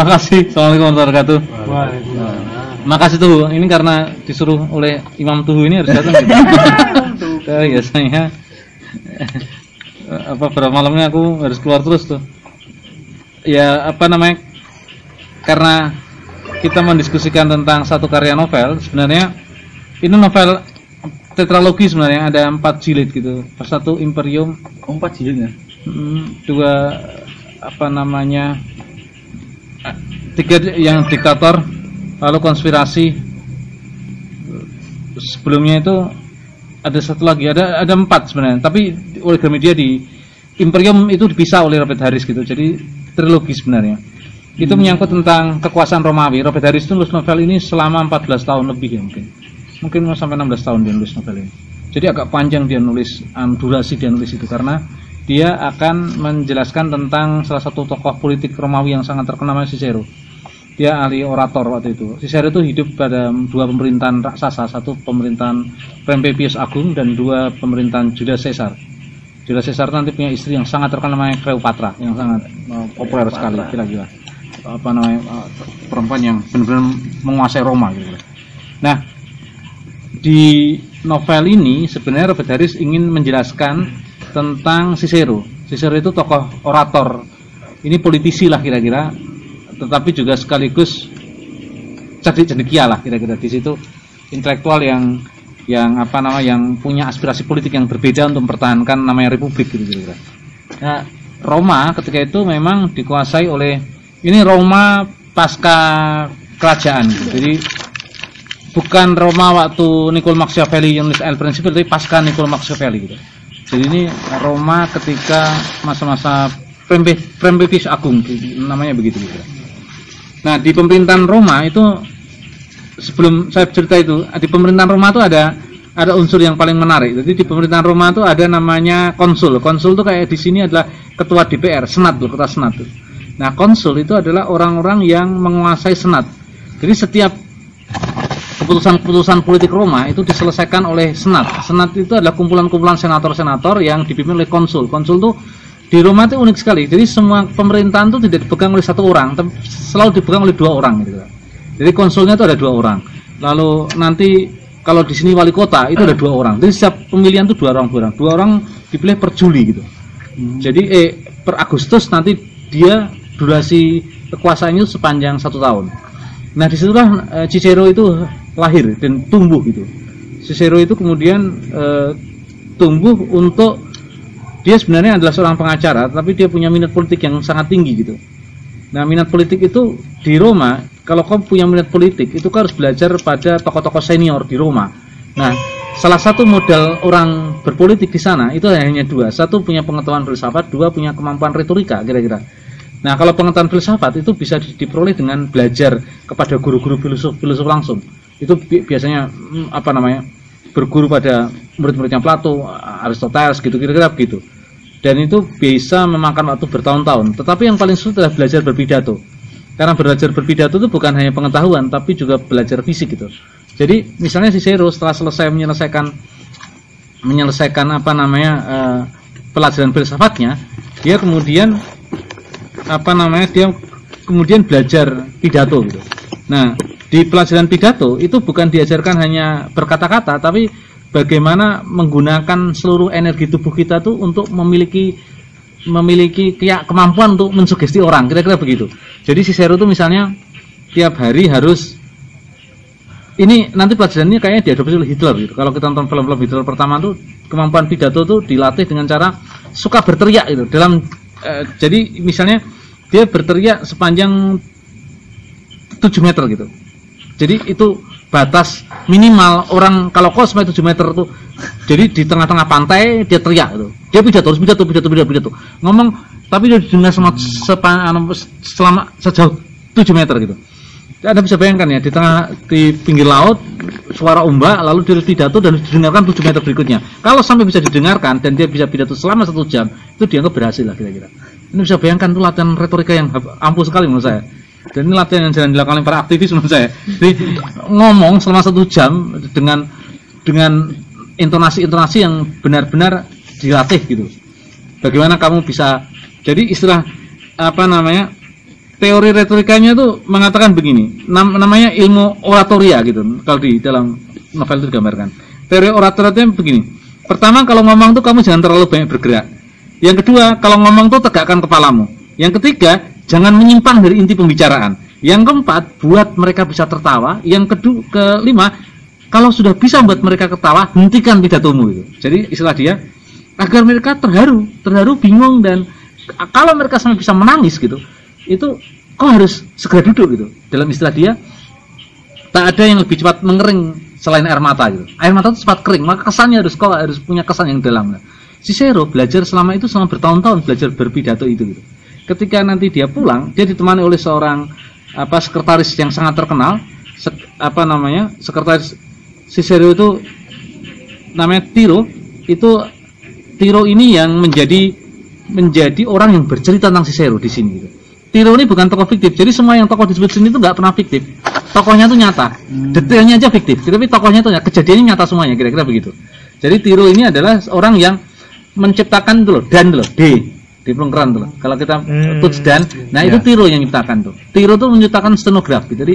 Makasih. Assalamualaikum warahmatullahi wabarakatuh. Waalaikumsalam. Makasih tuh. Ini karena disuruh oleh Imam Tuhu ini harus datang gitu. Saya biasanya apa berapa malamnya aku harus keluar terus tuh. Ya apa namanya? Karena kita mendiskusikan tentang satu karya novel, sebenarnya ini novel tetralogi sebenarnya ada empat jilid gitu. Satu Imperium, Oh, empat jilid ya? Hmm, dua apa namanya tiga yang diktator lalu konspirasi. Sebelumnya itu ada satu lagi ada ada empat sebenarnya tapi oleh Gramedia di Imperium itu dipisah oleh Robert Harris gitu jadi trilogi sebenarnya. Itu menyangkut tentang kekuasaan Romawi. Robert Harris itu nulis novel ini selama 14 tahun lebih ya mungkin. Mungkin sampai 16 tahun dia nulis novel ini. Jadi agak panjang dia nulis um, durasi dia nulis itu karena dia akan menjelaskan tentang salah satu tokoh politik Romawi yang sangat terkenal namanya Cicero. Dia ahli orator waktu itu. Cicero itu hidup pada dua pemerintahan raksasa satu pemerintahan Pompeius Agung dan dua pemerintahan Julius Caesar. Julius Caesar nanti punya istri yang sangat terkenal namanya Cleopatra yang sangat uh, populer sekali kira-kira apa namanya uh, perempuan yang benar-benar menguasai Roma gitu. Nah, di novel ini sebenarnya Robert Harris ingin menjelaskan tentang Cicero. Cicero itu tokoh orator. Ini politisi lah kira-kira, tetapi juga sekaligus cerdik cendekia lah kira-kira di situ intelektual yang yang apa nama yang punya aspirasi politik yang berbeda untuk mempertahankan namanya republik gitu kira-kira. Nah, Roma ketika itu memang dikuasai oleh ini Roma pasca kerajaan. Jadi bukan Roma waktu Niccolo Machiavelli yang nulis El Principe tapi pasca Niccolo Machiavelli gitu. Jadi ini Roma ketika masa-masa Pompeius Agung namanya begitu gitu. Nah, di pemerintahan Roma itu sebelum saya cerita itu di pemerintahan Roma itu ada ada unsur yang paling menarik. Jadi di pemerintahan Roma itu ada namanya konsul. Konsul itu kayak di sini adalah ketua DPR, senat tuh, ketua senat tuh. Nah, konsul itu adalah orang-orang yang menguasai senat. Jadi setiap keputusan-keputusan politik Roma itu diselesaikan oleh senat. Senat itu adalah kumpulan-kumpulan senator-senator yang dipimpin oleh konsul. Konsul itu di Roma itu unik sekali. Jadi semua pemerintahan itu tidak dipegang oleh satu orang, tapi selalu dipegang oleh dua orang gitu. Jadi konsulnya itu ada dua orang. Lalu nanti kalau di sini wali kota itu ada dua orang. Jadi setiap pemilihan itu dua orang, dua orang. Dua orang dipilih per Juli gitu. Jadi eh per Agustus nanti dia durasi kekuasaannya sepanjang satu tahun. Nah di situlah eh, Cicero itu lahir dan tumbuh gitu. Cicero itu kemudian eh, tumbuh untuk dia sebenarnya adalah seorang pengacara, tapi dia punya minat politik yang sangat tinggi gitu. Nah minat politik itu di Roma, kalau kau punya minat politik itu kau harus belajar pada tokoh-tokoh senior di Roma. Nah salah satu modal orang berpolitik di sana itu hanya dua, satu punya pengetahuan filsafat, dua punya kemampuan retorika kira-kira. Nah, kalau pengetahuan filsafat itu bisa di- diperoleh dengan belajar kepada guru-guru filosof langsung. Itu bi- biasanya mm, apa namanya? berguru pada murid-muridnya Plato, Aristoteles gitu kira-kira begitu. Dan itu bisa memakan waktu bertahun-tahun. Tetapi yang paling sulit adalah belajar berpidato. Karena belajar berpidato itu bukan hanya pengetahuan, tapi juga belajar fisik gitu. Jadi misalnya Cicero setelah selesai menyelesaikan menyelesaikan apa namanya eh, pelajaran filsafatnya, dia kemudian apa namanya dia kemudian belajar pidato gitu. Nah, di pelajaran pidato itu bukan diajarkan hanya berkata-kata tapi bagaimana menggunakan seluruh energi tubuh kita tuh untuk memiliki memiliki kayak kemampuan untuk mensugesti orang, kira-kira begitu. Jadi Cicero itu misalnya tiap hari harus ini nanti pelajarannya kayaknya diadopsi oleh Hitler gitu. Kalau kita nonton film-film Hitler pertama tuh kemampuan pidato tuh dilatih dengan cara suka berteriak gitu. Dalam eh, jadi misalnya dia berteriak sepanjang 7 meter gitu. Jadi itu batas minimal orang kalau kos sampai 7 meter tuh jadi di tengah-tengah pantai dia teriak gitu. Dia pidato terus pidato pidato pidato pidato. Ngomong tapi dia didengar sama sepa- anu, selama sejauh 7 meter gitu. Anda bisa bayangkan ya di tengah di pinggir laut suara ombak lalu dia pidato dan didengarkan 7 meter berikutnya. Kalau sampai bisa didengarkan dan dia bisa pidato selama satu jam itu dianggap berhasil lah kira-kira. Ini bisa bayangkan itu latihan retorika yang ampuh sekali menurut saya. Dan ini latihan yang jangan dilakukan oleh para aktivis menurut saya. Jadi ngomong selama satu jam dengan dengan intonasi-intonasi yang benar-benar dilatih gitu. Bagaimana kamu bisa jadi istilah apa namanya teori retorikanya tuh mengatakan begini, nam- namanya ilmu oratoria gitu. Kalau di dalam novel itu digambarkan. Teori oratoria itu begini. Pertama kalau ngomong tuh kamu jangan terlalu banyak bergerak. Yang kedua, kalau ngomong tuh tegakkan kepalamu. Yang ketiga, jangan menyimpang dari inti pembicaraan. Yang keempat, buat mereka bisa tertawa. Yang kedua, kelima, kalau sudah bisa membuat mereka ketawa, hentikan pidatomu itu. Jadi istilah dia agar mereka terharu, terharu, bingung dan kalau mereka sampai bisa menangis gitu, itu kok harus segera duduk gitu. Dalam istilah dia, tak ada yang lebih cepat mengering selain air mata gitu. Air mata itu cepat kering, maka kesannya harus kau harus punya kesan yang dalam. Nah, Cicero belajar selama itu selama bertahun-tahun belajar berpidato itu gitu. Ketika nanti dia pulang, dia ditemani oleh seorang apa sekretaris yang sangat terkenal, sek- apa namanya? Sekretaris Cicero itu namanya Tiro. Itu Tiro ini yang menjadi menjadi orang yang bercerita tentang Cicero di sini gitu. Tiro ini bukan tokoh fiktif, jadi semua yang tokoh disebut sini itu nggak pernah fiktif. Tokohnya itu nyata, detailnya aja fiktif, tapi tokohnya itu nyata, kejadiannya nyata semuanya, kira-kira begitu. Jadi Tiro ini adalah orang yang menciptakan loh, dan loh, D, D pelengkeran tuh. Kalau kita Hmm. touch dan, nah itu Ya. Tiro yang menciptakan tuh. Tiro tuh menciptakan stenografi. Jadi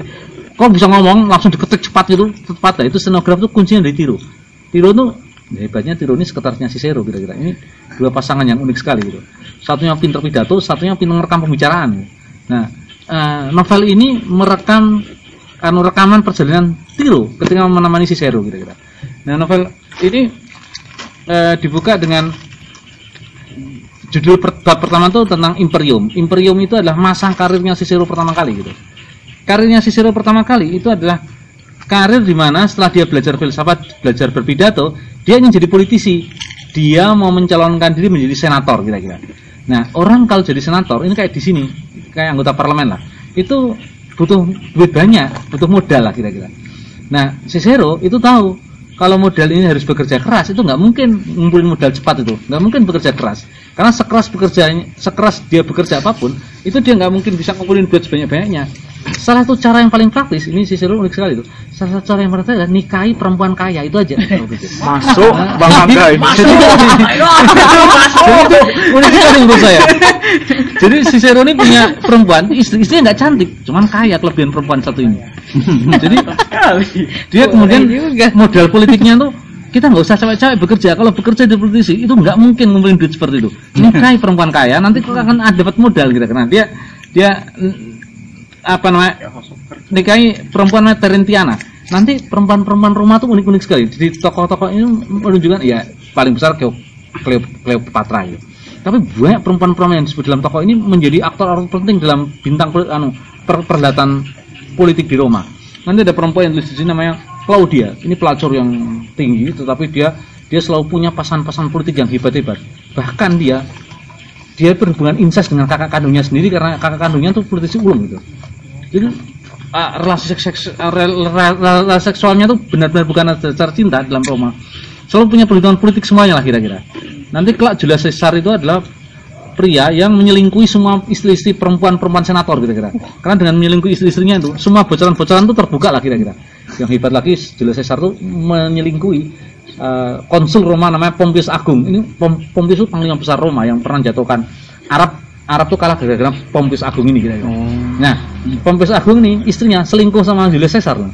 kok bisa ngomong langsung diketik cepat gitu, cepat lah. Itu stenograf itu kuncinya dari Tiro. Tiro tuh ya hebatnya Tiro ini sekretarisnya Cicero kira-kira. Ini dua pasangan yang unik sekali gitu. Satunya pinter pidato, satunya pinter merekam pembicaraan. Nah, eh, novel ini merekam anu rekaman perjalanan Tiro ketika menemani Cicero kira-kira. Nah, novel ini eh, dibuka dengan judul per- bab pertama itu tentang Imperium. Imperium itu adalah masa karirnya Cicero pertama kali gitu. Karirnya Cicero pertama kali itu adalah karir di mana setelah dia belajar filsafat, belajar berpidato, dia ingin jadi politisi. Dia mau mencalonkan diri menjadi senator kira-kira. Nah, orang kalau jadi senator ini kayak di sini, kayak anggota parlemen lah. Itu butuh duit banyak, butuh modal lah kira-kira. Nah, Cicero itu tahu kalau modal ini harus bekerja keras itu nggak mungkin ngumpulin modal cepat itu, nggak mungkin bekerja keras. Karena sekeras bekerja, sekeras dia bekerja apa pun, itu dia nggak mungkin bisa ngumpulin duit sebanyak-banyaknya. Salah satu cara yang paling praktis, ini Cicero unik sekali itu. Salah satu cara yang praktis adalah nikahi perempuan kaya itu aja. Masuk Bang Angga. Jadi itu unik sekali menurut saya. Jadi Cicero ini punya perempuan, istri istrinya nggak cantik, cuman kaya kelebihan perempuan satu ini. Jadi dia kemudian modal politiknya tuh kita nggak usah capek-capek bekerja. Kalau bekerja di politisi itu nggak mungkin ngumpulin duit seperti itu. Nikahi perempuan kaya, nanti akan ada dapat modal gitu. Karena dia dia apa namanya nikahi perempuan namanya Terentiana. Nanti perempuan-perempuan rumah tuh unik-unik sekali. Di tokoh-tokoh ini menunjukkan ya paling besar Cleo- Cleo- Cleopatra itu. Tapi banyak perempuan-perempuan yang disebut dalam tokoh ini menjadi aktor-aktor penting dalam bintang anu per perhelatan politik di Roma. Nanti ada perempuan yang tulis di sini namanya Claudia. Ini pelacur yang tinggi, tetapi dia dia selalu punya pasan-pasan politik yang hebat-hebat. Bahkan dia dia berhubungan incest dengan kakak kandungnya sendiri karena kakak kandungnya tuh politisi ulung gitu. Jadi ah, relasi seks, seks- ah, rel- rel- relasi seksualnya tuh benar-benar bukan dasar cinta dalam Roma. Selalu punya perhitungan politik semuanya lah kira-kira. Nanti kelak Julius Caesar itu adalah pria yang menyelingkuhi semua istri-istri perempuan-perempuan senator kira-kira. Karena dengan menyelingkuhi istri-istrinya itu, semua bocoran-bocoran itu terbuka lah kira-kira. Yang hebat lagi Julius Caesar itu menyelingkuhi eh, konsul Roma namanya Pompeius Agung. Ini Pom- Pompeius itu panglima besar Roma yang pernah jatuhkan Arab Arab tuh kalah gara-gara Pompeius Agung ini kira-kira. Nah, Pompeius Agung ini istrinya selingkuh sama Julius Caesar. loh.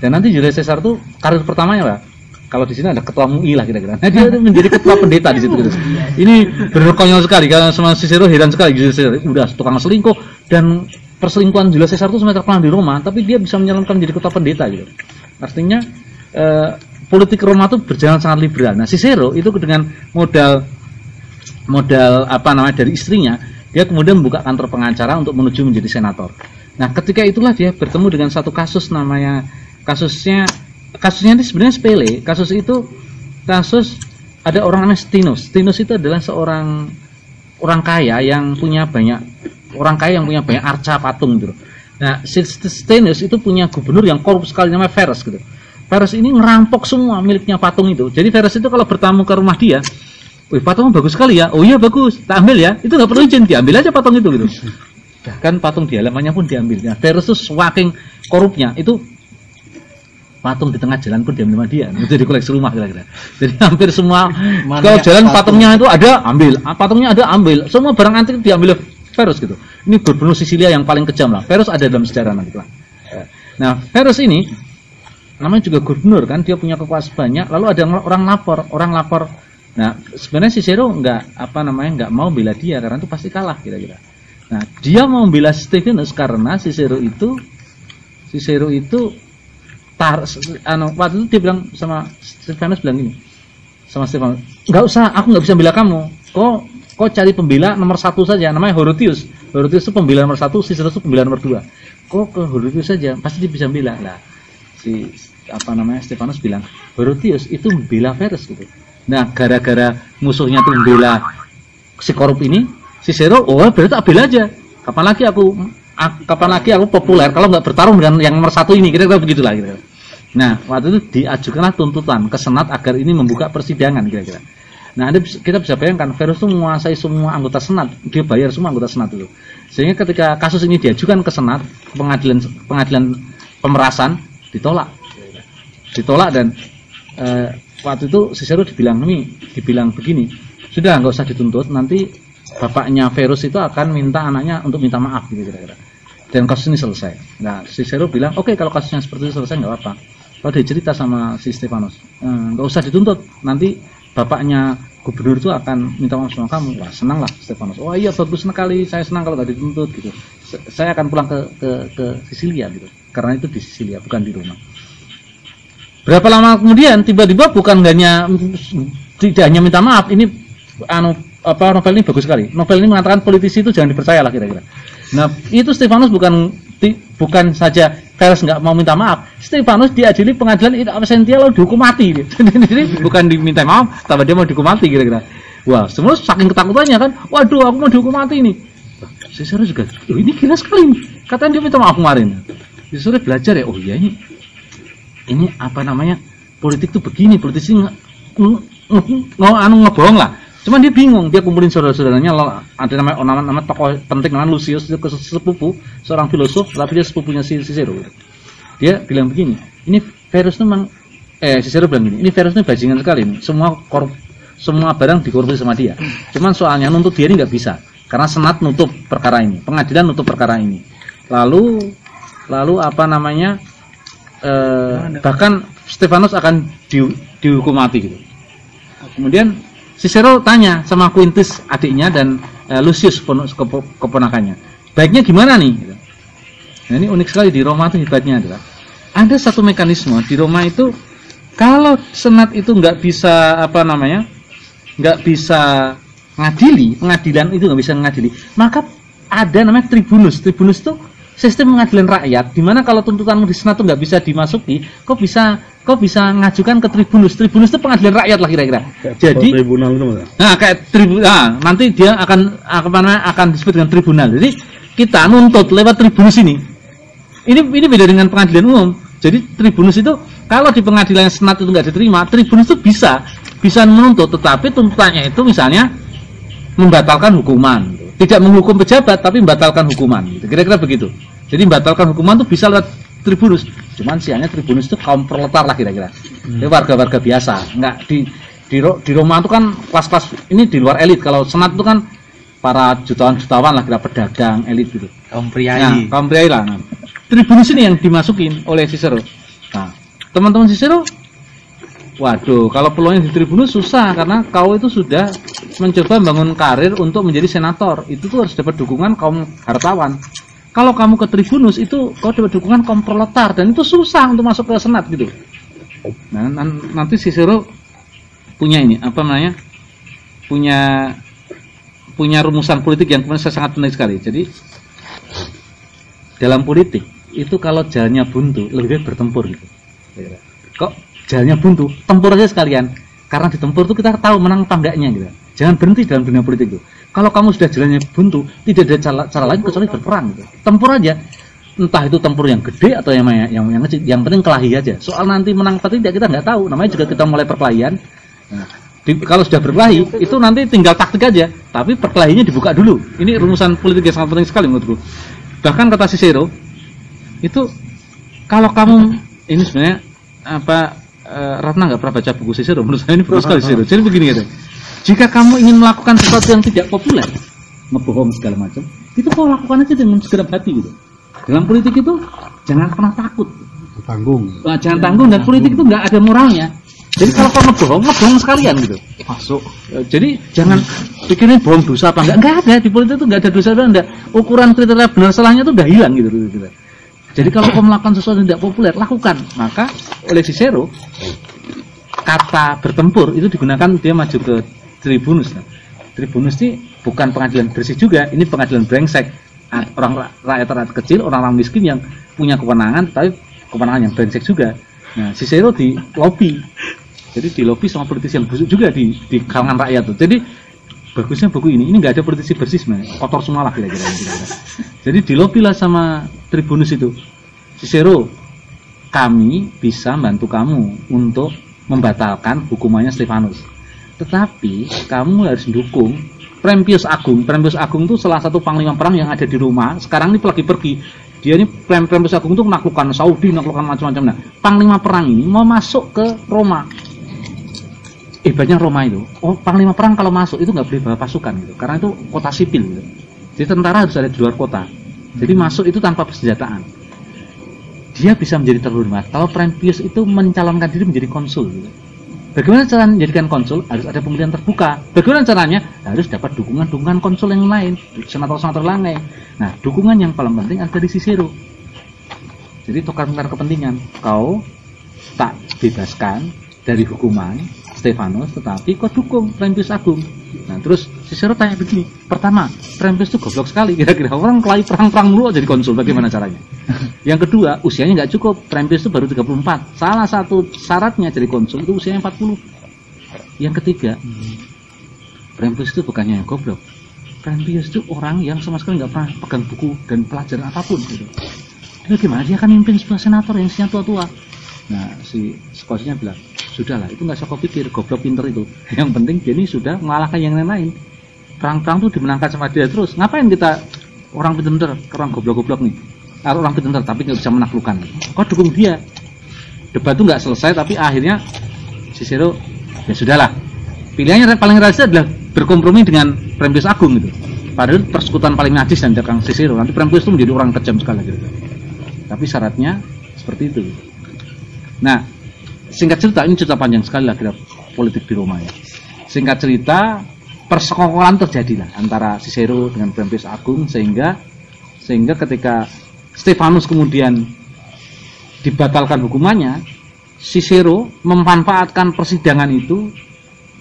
Dan nanti Julius Caesar tuh karir pertamanya lah. Kalau di sini ada ketua MUI lah kira-kira. Nah, dia tuh menjadi ketua pendeta di situ gitu. Ini benar konyol sekali karena sama Cicero heran sekali Julius Caesar udah tukang selingkuh dan perselingkuhan Julius Caesar itu sebenarnya terkenal di Roma, tapi dia bisa menyalonkan menjadi ketua pendeta gitu. Artinya eh, politik Roma itu berjalan sangat liberal. Nah, Cicero itu dengan modal modal apa namanya dari istrinya, dia kemudian membuka kantor pengacara untuk menuju menjadi senator. Nah, ketika itulah dia bertemu dengan satu kasus namanya kasusnya kasusnya ini sebenarnya sepele. Kasus itu kasus ada orang namanya Stinus. Stinus itu adalah seorang orang kaya yang punya banyak orang kaya yang punya banyak arca patung gitu. Nah, Stinus itu punya gubernur yang korup sekali namanya Verus gitu. Verus ini ngerampok semua miliknya patung itu. Jadi Verus itu kalau bertamu ke rumah dia, Wih patung bagus sekali ya. Oh iya bagus. Tak ambil ya. Itu nggak perlu izin. Diambil aja patung itu gitu. Bahkan patung di halamannya pun diambil. Nah, Verus itu saking korupnya itu patung di tengah jalan pun diambil sama dia. Itu jadi koleksi rumah kira-kira. Jadi hampir semua Mana kalau jalan patung? patungnya itu ada ambil, Ah, patungnya ada ambil. Semua barang antik diambil Verus gitu. Ini gubernur Sisilia yang paling kejam lah. Verus ada dalam sejarah nanti lah. Nah, Verus ini namanya juga gubernur kan, dia punya kekuasaan banyak. Lalu ada orang lapor, orang lapor. Nah, sebenarnya Cicero nggak apa namanya nggak mau bela dia karena itu pasti kalah kira-kira. Nah, dia mau bela Stefanus karena Cicero itu Cicero itu tar anu waktu itu dia bilang sama Stefanus bilang gini sama Stefanus nggak usah aku nggak bisa bela kamu. Kok kok cari pembela nomor satu saja namanya Horotius Horotius itu pembela nomor satu Cicero itu pembela nomor dua. Kok ke Horotius saja pasti dia bisa bela. Lah si apa namanya Stefanus bilang Horotius itu bela Verus gitu nah gara-gara musuhnya tuh membela si korup ini Cicero oh berarti tak bela aja kapan lagi aku a- kapan lagi aku populer kalau nggak bertarung dengan yang nomor satu ini kira-kira begitulah kira-kira. Nah waktu itu diajukanlah tuntutan ke senat agar ini membuka persidangan kira-kira. Nah Anda kita bisa bayangkan Verus itu menguasai semua anggota senat, dia bayar semua anggota senat itu. Sehingga ketika kasus ini diajukan ke senat, pengadilan pengadilan pemerasan ditolak, ditolak dan eh, waktu itu Cicero dibilang ini, dibilang begini, sudah nggak usah dituntut, nanti bapaknya Verus itu akan minta anaknya untuk minta maaf gitu kira-kira. Dan kasus ini selesai. Nah, Cicero bilang, oke kalau kasusnya seperti itu selesai nggak apa-apa. Kalau dia cerita sama si Stefanus, "Eh, nggak usah dituntut, nanti bapaknya gubernur itu akan minta maaf sama kamu. Wah, senang lah Stefanus. Oh iya bagus sekali, saya senang kalau nggak dituntut gitu. Saya akan pulang ke ke ke Sisilia gitu. Karena itu di Sisilia bukan di Roma. Berapa lama kemudian tiba-tiba bukan hanya tidak hanya minta maaf, ini anu apa novel ini bagus sekali. Novel ini mengatakan politisi itu jangan dipercaya lah kira-kira. Nah, itu Stefanus bukan ti- bukan saja Verus nggak mau minta maaf, Stefanus diadili pengadilan itu absentia lalu dihukum mati. Jadi bukan diminta maaf, tapi dia mau dihukum mati kira-kira. Wah, semua saking ketakutannya kan, waduh aku mau dihukum mati ini. Cicero juga, oh, ini gila sekali. Katanya dia minta maaf kemarin. Cicero belajar ya, oh iya ini ini apa namanya? Politik tuh begini politisi nge- nge- anu ngebohong lah. Cuman dia bingung dia kumpulin saudara-saudaranya ada namanya nama, nama tokoh penting namanya Lucius ke sepupu seorang filosof tapi dia sepupunya si Cicero. Dia bilang begini ini Verus tuh memang eh Cicero bilang gini ini Verus ini bajingan sekali nih. semua korup semua barang dikorupsi sama dia. Cuman soalnya nuntut dia ini nggak bisa karena senat nutup perkara ini pengadilan nutup perkara ini. Lalu lalu apa namanya eh, bahkan Stefanus akan di, dihukum mati gitu. Kemudian Cicero tanya sama Quintus adiknya dan eh, Lucius pon- kepo- keponakannya, baiknya gimana nih? Gitu. Nah ini unik sekali di Roma itu hebatnya adalah ada satu mekanisme di Roma itu kalau senat itu nggak bisa apa namanya nggak bisa ngadili pengadilan itu nggak bisa ngadili maka ada namanya tribunus tribunus itu sistem pengadilan rakyat di mana kalau tuntutanmu di senat itu nggak bisa dimasuki kok bisa kok bisa ngajukan ke tribunus tribunus itu pengadilan rakyat lah kira-kira jadi tribunal itu Nah, kayak tribunal, nah, nanti dia akan apa akan disebut dengan tribunal. Jadi kita nuntut lewat tribunus ini. Ini ini beda dengan pengadilan umum. Jadi tribunus itu kalau di pengadilan senat itu nggak diterima, tribunus itu bisa bisa menuntut, tetapi tuntutannya itu misalnya membatalkan hukuman, tidak menghukum pejabat tapi membatalkan hukuman. Gitu. Kira-kira begitu. Jadi membatalkan hukuman itu bisa lewat tribunus. Cuman siangnya tribunus itu kaum proletar lah kira-kira. Jadi warga-warga biasa, nggak di di, di Roma itu kan kelas-kelas ini di luar elit. Kalau senat itu kan para jutawan-jutawan lah kira pedagang elit gitu. kaum Nah, priayi kaum pria lah. Nah, tribunus ini yang dimasukin oleh Cicero. Nah, teman-teman Cicero, waduh, kalau peluangnya di tribunus susah karena kau itu sudah mencoba membangun karir untuk menjadi senator. Itu tuh harus dapat dukungan kaum hartawan. Kalau kamu ke tribunus itu kau dapat dukungan kaum proletar dan itu susah untuk masuk ke senat gitu. Nah, nan- nanti Cicero punya ini apa namanya? Punya punya rumusan politik yang kemudian sangat penting sekali. Jadi dalam politik itu kalau jalannya buntu lebih baik bertempur gitu. Kok jalannya buntu, tempur aja sekalian. Karena di tempur itu kita tahu menang apa enggaknya gitu. Jangan berhenti dalam dunia politik itu. Kalau kamu sudah jalannya buntu, tidak ada cara, cara lain kecuali berperang gitu. Tempur aja. Entah itu tempur yang gede atau yang yang yang kecil, yang penting kelahi aja. Soal nanti menang atau tidak kita nggak tahu. Namanya juga kita mulai perkelahian. Nah, kalau sudah berkelahi itu nanti tinggal taktik aja. Tapi perkelahiannya dibuka dulu. Ini rumusan politik yang sangat penting sekali menurutku. Bahkan kata Cicero itu kalau kamu ini sebenarnya apa eh, Ratna nggak pernah baca buku Cicero menurut saya ini bagus sekali Cicero jadi begini gitu jika kamu ingin melakukan sesuatu yang tidak populer ngebohong segala macam Itu kau lakukan aja dengan segenap hati gitu. Dalam politik itu jangan pernah takut. tanggung Nah, jangan tanggung dan politik itu nggak ada moralnya. Jadi kalau kau ngebohong, ngebohong sekalian gitu. Masuk. Ya, Jadi jangan pikirin bohong dosa apa enggak. Enggak ada di politik itu enggak ada dosa apa enggak. Ukuran kriteria benar salahnya itu udah hilang gitu. gitu, gitu. Jadi kalau kau melakukan sesuatu yang tidak populer, lakukan. Maka oleh Cicero kata bertempur itu digunakan dia maju ke tribunus. Nah, tribunus ini bukan pengadilan bersih juga, ini pengadilan brengsek. Ah, Orang ra- rakyat rakyat kecil, orang-orang miskin yang punya kewenangan, tapi kewenangan yang brengsek juga. Nah, Cicero di lobby jadi di lobby sama politisi yang busuk juga di di kalangan rakyat tuh. Jadi bagusnya buku ini, ini nggak ada politisi bersih sebenarnya, kotor semua lah kira-kira. Jadi di lobby lah sama Tribunus itu, Cicero, kami bisa bantu kamu untuk membatalkan hukumannya Stefanus. Tetapi kamu harus dukung Prempius Agung. Prempius Agung itu salah satu panglima perang yang ada di rumah. Sekarang ini lagi pergi. Dia ini Prem Prempius Agung itu menaklukkan Saudi, menaklukkan macam-macam. Nah, panglima perang ini mau masuk ke Roma hebatnya Roma itu oh panglima perang kalau masuk itu nggak boleh bawa pasukan gitu karena itu kota sipil gitu. jadi tentara harus ada di luar kota. Jadi masuk itu tanpa persenjataan. Dia bisa menjadi terhormat. Kalau Prempius itu mencalonkan diri menjadi konsul gitu. bagaimana cara menjadikan konsul? Harus ada pemilihan terbuka. Bagaimana caranya? Harus dapat dukungan-dukungan konsul yang lain. Senator-senator lain nah dukungan yang paling penting ada dari Cicero jadi tukar-tukar kepentingan. Kau tak bebaskan dari hukuman Stefanus tetapi kau dukung Prempius Agung? Nah terus Cicero tanya begini pertama Prempius itu goblok sekali. Kira-kira orang kelahi perang-perang mulu jadi konsul bagaimana caranya? Yang kedua usianya nggak cukup. Prempius itu baru 34 salah satu syaratnya jadi konsul itu usianya 40 yang ketiga Prempius itu bukannya yang goblok. Prempius itu orang yang sama sekali nggak pernah pegang buku dan pelajaran apa pun gitu. Lalu gimana? Dia akan mimpin sebuah senator yang isinya tua-tua. Nah si Skosinya bilang sudahlah itu nggak usah kau pikir goblok pinter itu. Yang penting ini sudah mengalahkan yang lain-lain. Perang-perang tuh dimenangkan sama dia terus. Ngapain kita orang pinter orang goblok-goblok nih? Orang pinter tapi nggak bisa menaklukkan. Kau dukung dia. Debat tuh nggak selesai tapi akhirnya Cicero ya sudahlah pilihannya paling realistis adalah berkompromi dengan Prempius Agung gitu. Padahal persekutuan paling najis dan Kang Cicero nanti Prempius itu menjadi orang kejam sekali gitu. Tapi syaratnya seperti itu. Nah singkat cerita ini cerita panjang sekali lah kira politik di Roma ya singkat cerita persekongkolan terjadi lah antara Cicero dengan Prempius Agung sehingga sehingga ketika Stefanus kemudian dibatalkan hukumannya Cicero memanfaatkan persidangan itu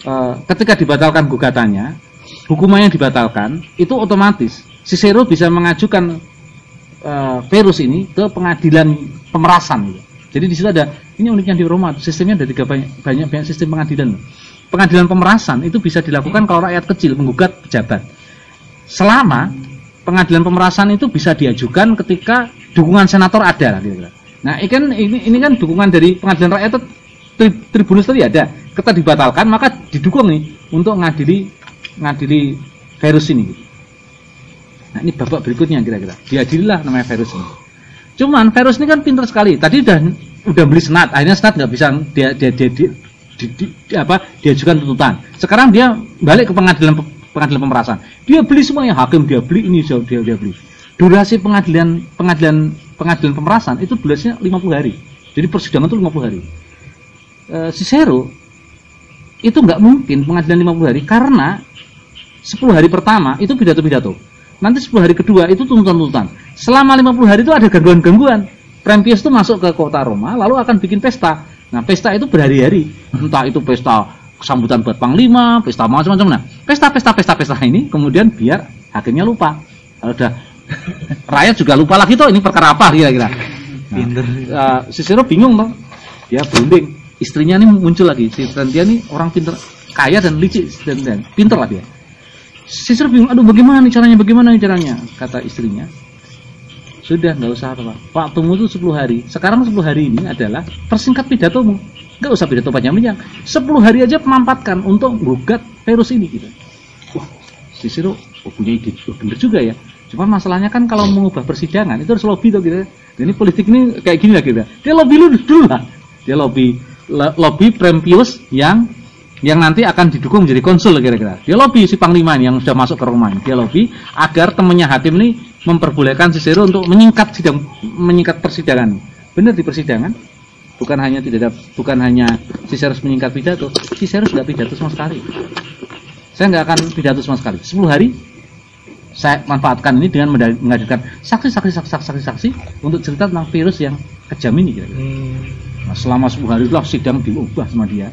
eh, ketika dibatalkan gugatannya hukumannya dibatalkan itu otomatis Cicero bisa mengajukan eh, Verus ini ke pengadilan pemerasan gitu. Jadi di situ ada ini uniknya di Roma sistemnya ada tiga banyak banyak, banyak sistem pengadilan. Pengadilan pemerasan itu bisa dilakukan kalau rakyat kecil menggugat pejabat. Selama pengadilan pemerasan itu bisa diajukan ketika dukungan senator ada. Nah, ini kan ini, ini kan dukungan dari pengadilan rakyat itu tri- tribunus tadi ada. Ketika dibatalkan maka didukung nih untuk ngadili ngadili virus ini. Nah, ini babak berikutnya kira-kira. Diadililah namanya virus ini. Cuman virus ini kan pintar sekali. Tadi udah udah beli senat, akhirnya senat nggak bisa dia dia dia, dia di, di- di- apa diajukan tuntutan. Sekarang dia balik ke pengadilan pengadilan pemerasan. Dia beli semuanya hakim dia beli ini dia dia, dia beli. Durasi pengadilan pengadilan pengadilan pemerasan itu durasinya 50 hari. Jadi persidangan itu 50 hari. Eh, Cicero itu nggak mungkin pengadilan 50 hari karena 10 hari pertama itu pidato-pidato. Nanti 10 hari kedua itu tuntutan-tuntutan. Selama 50 hari itu ada gangguan-gangguan. Prempius itu masuk ke kota Roma lalu akan bikin pesta. Nah, pesta itu berhari-hari. Entah itu pesta sambutan buat panglima, pesta macam-macam. Nah, pesta-pesta pesta-pesta ini kemudian biar hakimnya lupa. Kalau udah rakyat juga lupa lagi tuh ini perkara apa kira-kira. Nah, uh, Cicero bingung toh. Dia berunding. Istrinya ini muncul lagi. Si Trentia ini orang pinter, kaya dan licik dan, dan pinter lah dia. Cicero bingung, aduh bagaimana nih caranya, bagaimana nih caranya? Kata istrinya, sudah nggak usah apa waktumu itu 10 hari. Sekarang 10 hari ini adalah persingkat pidatomu. Nggak usah pidato panjang-panjang. 10 hari aja memanfaatkan untuk gugat virus ini gitu. Wah Cicero oh, punya ide oh, bener juga ya. Cuma masalahnya kan kalau mengubah persidangan itu harus lobby tuh gitu. Ini politik ini kayak gini lah gitu. Dia lobby lu dulu lah. Dia lobby lo- lobby Prempius yang yang nanti akan didukung menjadi konsul kira-kira. Dia lobby si panglima ini yang sudah masuk ke rumah ini. Dia lobby agar temannya hakim ini memperbolehkan Cicero untuk menyingkat sidang, menyingkat persidangan. Benar di persidangan, bukan hanya tidak ada, bukan hanya Cicero menyingkat pidato, Cicero sudah pidato sama sekali. Saya nggak akan pidato sama sekali. 10 hari saya manfaatkan ini dengan menghadirkan saksi-saksi saksi-saksi saksi untuk cerita tentang virus yang kejam ini kira-kira. Nah, selama 10 hari itulah sidang diubah sama dia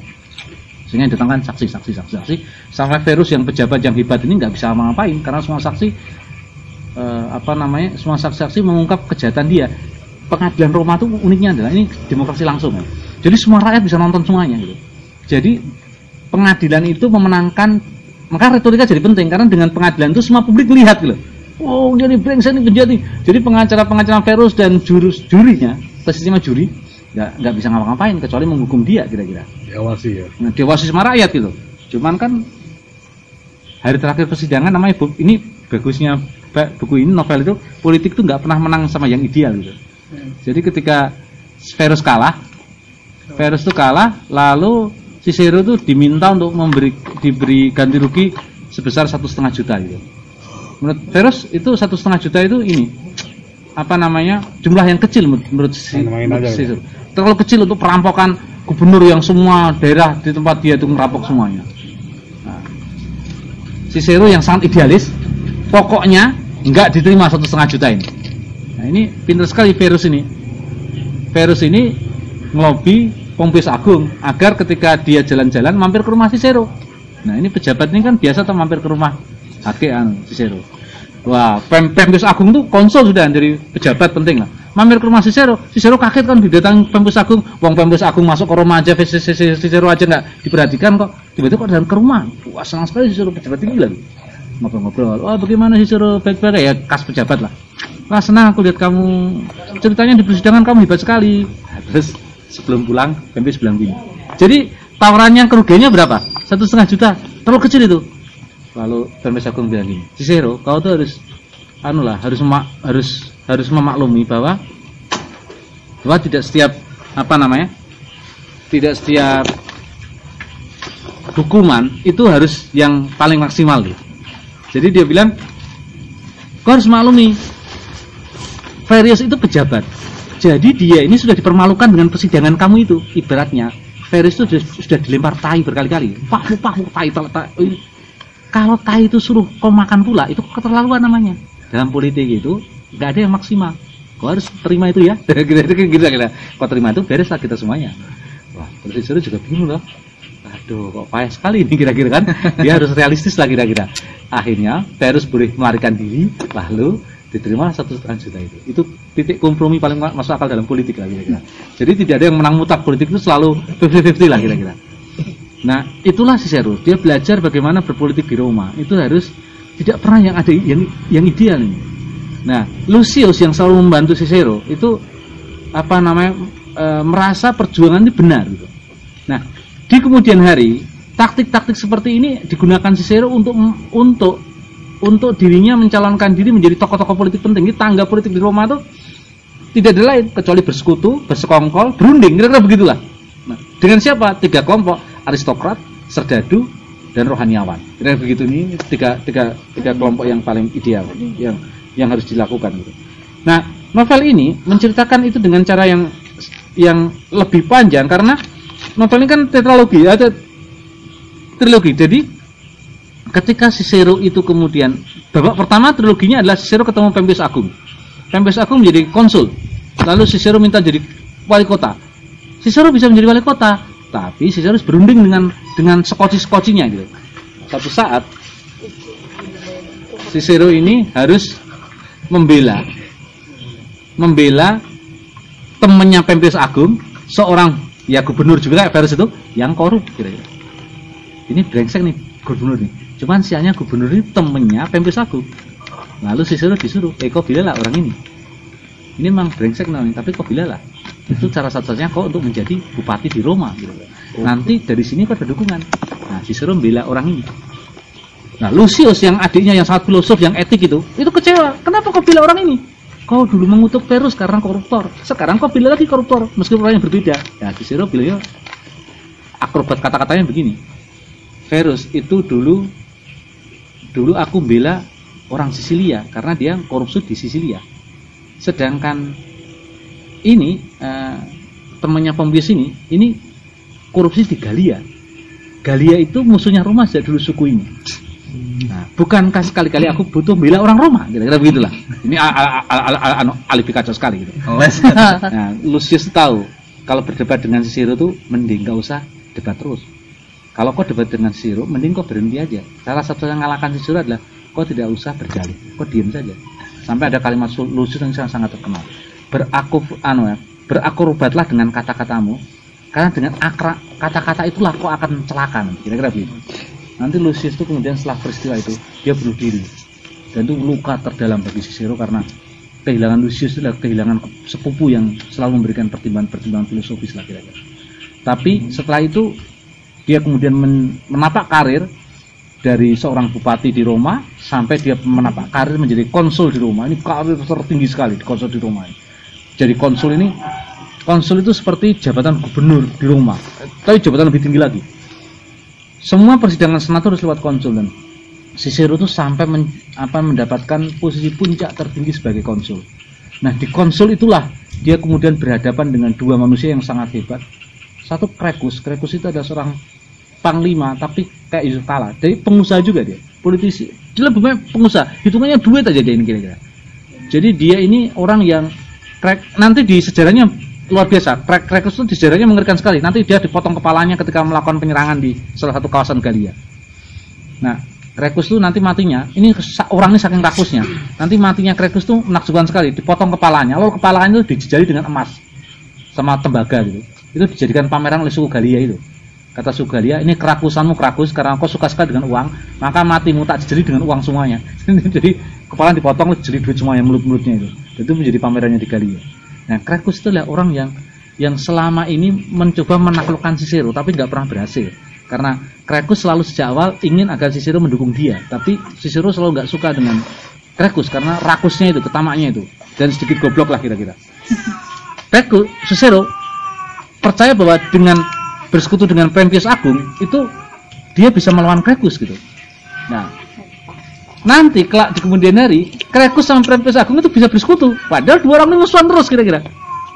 sehingga datangkan saksi saksi saksi saksi. Sampai virus yang pejabat yang hebat ini nggak bisa ngapain karena semua saksi eh, apa namanya semua saksi-saksi mengungkap kejahatan dia. Pengadilan Roma itu uniknya adalah ini demokrasi langsung. Ya. jadi semua rakyat bisa nonton semuanya gitu. Jadi pengadilan itu memenangkan maka retorika jadi penting karena dengan pengadilan itu semua publik lihat gitu. Oh dia ini brengsek ini jadi pengacara-pengacara virus dan jurus jurinya posisinya juri nggak nggak bisa ngapa-ngapain kecuali menghukum dia kira-kira Diawasi ya. Nah, dewasa sama rakyat gitu. Cuman kan hari terakhir persidangan namanya bu- ini bagusnya ba- buku ini novel itu politik tuh nggak pernah menang sama yang ideal gitu. Jadi ketika Verus kalah, Verus tuh kalah, lalu Cicero tuh diminta untuk memberi diberi ganti rugi sebesar satu setengah juta gitu. Menurut Verus itu satu setengah juta itu ini apa namanya jumlah yang kecil menurut, menurut si, menurut aja, Cicero. Terlalu kecil untuk perampokan gubernur yang semua daerah di tempat dia itu merampok semuanya. Nah, Cicero yang sangat idealis, pokoknya nggak diterima satu setengah juta ini. Nah ini pintar sekali Verus ini. Verus ini ngelobi Pompeius Agung agar ketika dia jalan-jalan mampir ke rumah Cicero. Nah ini pejabat ini kan biasa tuh mampir ke rumah hakean Cicero. Wah, Pem Pompeius Agung tuh konsul sudah dari pejabat penting lah. Mampir ke rumah Cicero, Cicero kaget kan didatangi Pompeius Agung. Wong Pompeius Agung masuk ke rumah aja, Cicero aja nggak diperhatikan kok. Tiba-tiba kok dalam ke rumah. Wah senang sekali Cicero pejabat tinggi lagi ngobrol-ngobrol. Wah bagaimana Cicero baik-baik ya kas pejabat lah. Wah senang aku lihat kamu ceritanya di persidangan kamu hebat sekali. Terus sebelum pulang Pompeius bilang gini. Jadi tawarannya kerugiannya berapa? Satu setengah juta. Terlalu kecil itu. Lalu Pompeius Agung bilang gini, Cicero kau tuh harus anu lah harus harus harus memaklumi bahwa bahwa tidak setiap apa namanya tidak setiap hukuman itu harus yang paling maksimal gitu. Jadi dia bilang kau harus maklumi Verius itu pejabat. Jadi dia ini sudah dipermalukan dengan persidangan kamu itu. Ibaratnya Verius itu sudah, sudah dilempar tai berkali-kali. Pak, pak, tai, tai. Kalau tai itu suruh kau makan pula, itu keterlaluan namanya. Dalam politik itu nggak ada yang maksimal. Kau harus terima itu ya. Kira-kira kira-kira. Kau terima itu bereslah kita semuanya. Wah, terus disuruh juga bingung loh. Aduh, kok payah sekali ini kira-kira kan? Dia harus realistis lah kira-kira. Akhirnya, Verus boleh melarikan diri, lalu diterima satu setengah juta itu. Itu titik kompromi paling ma- masuk akal dalam politik lah kira-kira. Jadi tidak ada yang menang mutlak politik itu selalu 50-50 lah kira-kira. Nah, itulah Cicero. Dia belajar bagaimana berpolitik di Roma. Itu harus tidak pernah yang ada yang yang ideal ini. Nah, Lucius yang selalu membantu Cicero itu apa namanya e, merasa perjuangan ini benar gitu. Nah, di kemudian hari taktik-taktik seperti ini digunakan Cicero untuk untuk untuk dirinya mencalonkan diri menjadi tokoh-tokoh politik penting. Ini tangga politik di Roma itu tidak ada lain kecuali bersekutu, bersekongkol, berunding, kira-kira begitulah. Nah, dengan siapa? Tiga kelompok, aristokrat, serdadu, dan rohaniawan. Kira-kira begitu nih tiga, tiga, tiga kelompok yang paling ideal yang yang harus dilakukan. Gitu. Nah, novel ini menceritakan itu dengan cara yang yang lebih panjang karena novel ini kan tetralogi, ada trilogi. Jadi ketika Cicero itu kemudian babak pertama triloginya adalah Cicero ketemu Pompeius Agung. Pompeius Agung menjadi konsul. Lalu Cicero minta jadi wali kota. Cicero bisa menjadi wali kota, tapi Cicero harus berunding dengan dengan skoci-skocinya gitu. Satu saat Cicero ini harus membela membela temannya Pompeius Agung, seorang ya gubernur juga kayak Verus itu yang korup kira-kira. Ini brengsek nih gubernur nih. Cuman sianya gubernur ini temennya Pompeius Agung. Lalu Cicero disuruh, eh kau bilalah orang ini. Ini memang brengsek namanya, tapi kau bilalah. Itu cara satu-satunya kau untuk menjadi bupati di Roma. Gitu. Nanti dari sini kau ada dukungan. Nah, Cicero membela orang ini. Nah, Lucius yang adiknya yang sangat filosof, yang etik itu, itu kecewa. Kenapa kau bila orang ini? Kau dulu mengutuk Verus karena koruptor. Sekarang kau bila lagi koruptor, meskipun orang yang berbeda. Ya, Cicero bilangnya akrobat kata-katanya begini. Verus itu dulu dulu aku bela orang Sisilia karena dia korupsi di Sisilia. Sedangkan ini eh, temannya pembius ini ini korupsi di Galia. Galia itu musuhnya Roma sejak dulu suku ini. Nah, bukankah sekali-kali aku butuh bela orang Roma? Kira-kira begitulah. Ini anu, alibi kacau sekali gitu. Nah, Lucius tahu kalau berdebat dengan Cicero tuh mending gak usah debat terus. Kalau kau debat dengan Cicero, mending kau berhenti aja. Salah satu yang ngalahkan Cicero adalah kau tidak usah berjalin, kau diam saja. Sampai ada kalimat Lucius yang sangat, sangat terkenal. Berakuf, anu ya, berakrobatlah dengan kata-katamu, karena dengan akra kata-kata itulah kau akan celaka. Kira-kira begitu. Nanti Lucius itu kemudian setelah peristiwa itu dia bunuh diri dan itu luka terdalam bagi Cicero karena kehilangan Lucius adalah kehilangan sepupu yang selalu memberikan pertimbangan-pertimbangan filosofis lah kira-kira. Tapi setelah itu dia kemudian men- menapak karir dari seorang bupati di Roma sampai dia menapak karir menjadi konsul di Roma. Ini karir tertinggi sekali di konsul di Roma. Jadi konsul ini konsul itu seperti jabatan gubernur di Roma, tapi jabatan lebih tinggi lagi. Semua persidangan senator harus lewat konsul dan Cicero itu sampai men- apa, mendapatkan posisi puncak tertinggi sebagai konsul. Nah di konsul itulah dia kemudian berhadapan dengan dua manusia yang sangat hebat. Satu Krekus, Krekus itu adalah seorang panglima tapi kayak Yusuf Kala. Jadi pengusaha juga dia, politisi. Dia lebih banyak pengusaha. Hitungannya duit aja dia ini kira-kira. Jadi dia ini orang yang Krek, nanti di sejarahnya luar biasa. Krek Krekus itu sejarahnya mengerikan sekali. Nanti dia dipotong kepalanya ketika melakukan penyerangan di salah satu kawasan Galia. Nah, Krekus itu nanti matinya, ini orang ini saking rakusnya. Nanti matinya Krekus itu menakjubkan sekali, dipotong kepalanya, lalu kepalanya itu dijejali dengan emas sama tembaga gitu. Itu dijadikan pameran oleh suku Galia itu. Kata suku Galia, ini kerakusanmu kerakus karena kau suka sekali dengan uang, maka matimu tak dijeli dengan uang semuanya. Jadi kepala dipotong, dijeli duit semuanya mulut-mulutnya itu. Itu menjadi pamerannya di Galia. Nah, Krekus itu adalah orang yang yang selama ini mencoba menaklukkan Cicero tapi nggak pernah berhasil. Karena Krekus selalu sejak awal ingin agar Cicero mendukung dia tapi Cicero selalu nggak suka dengan Krekus karena rakusnya itu ketamaknya itu dan sedikit goblok lah kira-kira. Krekus Cicero percaya bahwa dengan bersekutu dengan Prentius Agung itu dia bisa melawan Krekus gitu. Nah nanti kelak di kemudian hari Krekus sama Prentius Agung itu bisa bersekutu padahal dua orang ini musuhan terus kira-kira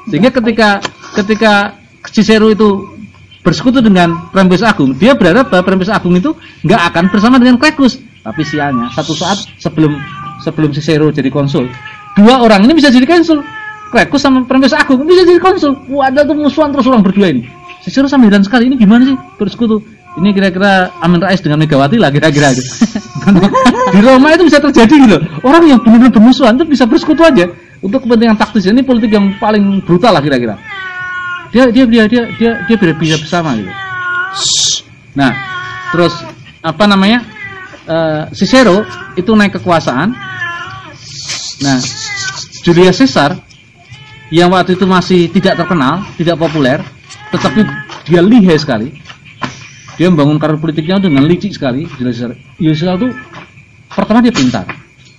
sehingga ketika ketika Cicero itu bersekutu dengan Prentius Agung, dia berharap bahwa Prentius Agung itu nggak akan bersama dengan Krekus. Tapi sialnya, satu saat sebelum sebelum Cicero jadi konsul, dua orang ini bisa jadi konsul. Krekus sama Prentius Agung bisa jadi konsul. Wadah tuh musuhan terus orang berdua ini. Cicero sama sekali, ini gimana sih bersekutu? Ini kira-kira Amin Rais dengan Megawati lah kira-kira gitu. Di Roma itu bisa terjadi gitu. Orang yang benar-benar bermusuhan itu bisa bersekutu aja untuk kepentingan taktis. Ini politik yang paling brutal lah kira-kira dia dia dia dia dia dia bisa bisa bersama gitu. Nah, terus apa namanya? Eh, Cicero itu naik kekuasaan. Nah, Julius Caesar yang waktu itu masih tidak terkenal, tidak populer, tetapi dia lihai sekali. Dia membangun karir politiknya dengan licik sekali. Julius Caesar itu pertama dia pintar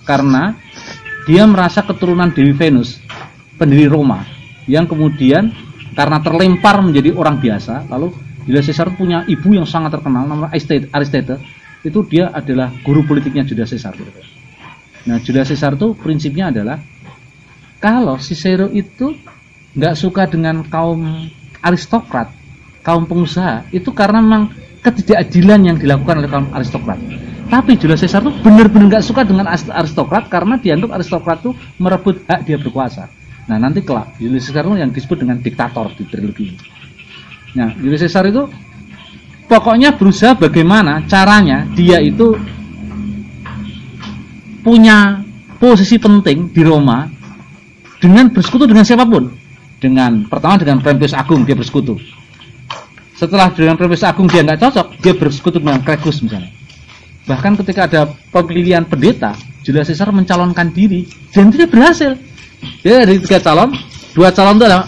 karena dia merasa keturunan Dewi Venus, pendiri Roma, yang kemudian karena terlempar menjadi orang biasa lalu Julius Caesar punya ibu yang sangat terkenal namanya Aristotle itu dia adalah guru politiknya Julius Caesar nah Julius Caesar itu prinsipnya adalah kalau Cicero itu nggak suka dengan kaum aristokrat kaum pengusaha itu karena memang ketidakadilan yang dilakukan oleh kaum aristokrat tapi Julius Caesar itu benar-benar nggak suka dengan aristokrat karena dianggap aristokrat itu merebut hak dia berkuasa Nah nanti kelak Julius Caesar itu yang disebut dengan diktator di trilogi ini. Nah Julius Caesar itu pokoknya berusaha bagaimana caranya dia itu punya posisi penting di Roma dengan bersekutu dengan siapa pun. Dengan pertama dengan Prentius Agung dia bersekutu. Setelah dengan Prentius Agung dia nggak cocok, dia bersekutu dengan Krekus misalnya. Bahkan ketika ada pemilihan pendeta, Julius Caesar mencalonkan diri dan tidak berhasil jadi dari tiga calon, dua calon itu adalah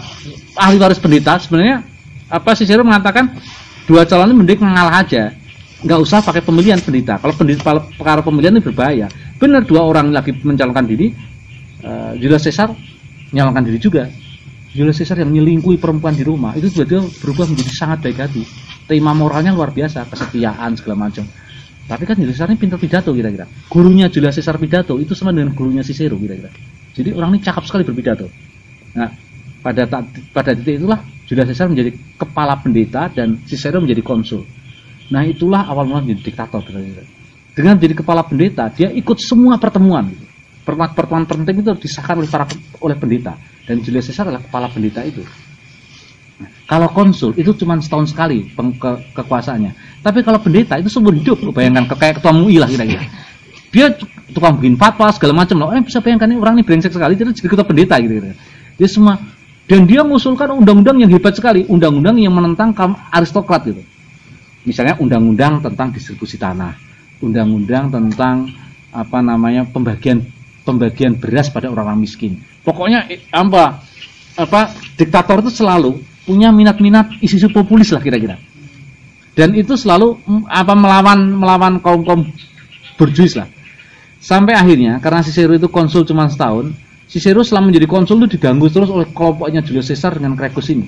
ahli waris pendeta. Sebenarnya apa Cicero mengatakan dua calon ini mending mengalah aja, nggak usah pakai pemilihan pendeta. Kalau pendeta perkara pemilihan ini berbahaya. Benar dua orang lagi mencalonkan diri, uh, Julius Caesar mencalonkan diri juga. Julius Caesar yang menyelingkuhi perempuan di rumah itu tiba-tiba berubah menjadi sangat baik hati. tema moralnya luar biasa, kesetiaan segala macam. Tapi kan Julius Caesar ini pintar pidato kira-kira. Gurunya Julius Caesar pidato itu sama dengan gurunya Cicero kira-kira. Jadi orang ini cakap sekali berpidato. Nah, pada pada titik itulah Julius Caesar menjadi kepala pendeta dan Cicero menjadi konsul. Nah, itulah awal mula menjadi diktator kira-kira. Dengan jadi kepala pendeta, dia ikut semua pertemuan. gitu. Pertemuan-pertemuan penting itu disahkan oleh para oleh pendeta dan Julius Caesar adalah kepala pendeta itu. Nah, Kalau konsul itu cuma setahun sekali peng- ke- kekuasaannya. Tapi kalau pendeta itu seumur hidup. Bayangkan kayak ketua MUI lah kira-kira. Dia tukang bikin fatwa segala macam loh. Eh bisa bayangkan ini orang ini brengsek sekali jadi jadi ketua pendeta gitu. -gitu. Dia semua dan dia mengusulkan undang-undang yang hebat sekali, undang-undang yang menentang kaum aristokrat gitu. Misalnya undang-undang tentang distribusi tanah, undang-undang tentang apa namanya pembagian pembagian beras pada orang-orang miskin. Pokoknya eh, apa apa diktator itu selalu punya minat-minat isu-isu populis lah kira-kira. Dan itu selalu mm, apa melawan melawan kaum-kaum berjuis lah. Sampai akhirnya karena Cicero itu konsul cuma setahun, Cicero selama menjadi konsul itu diganggu terus oleh kelompoknya Julius Caesar dengan Cracus ini.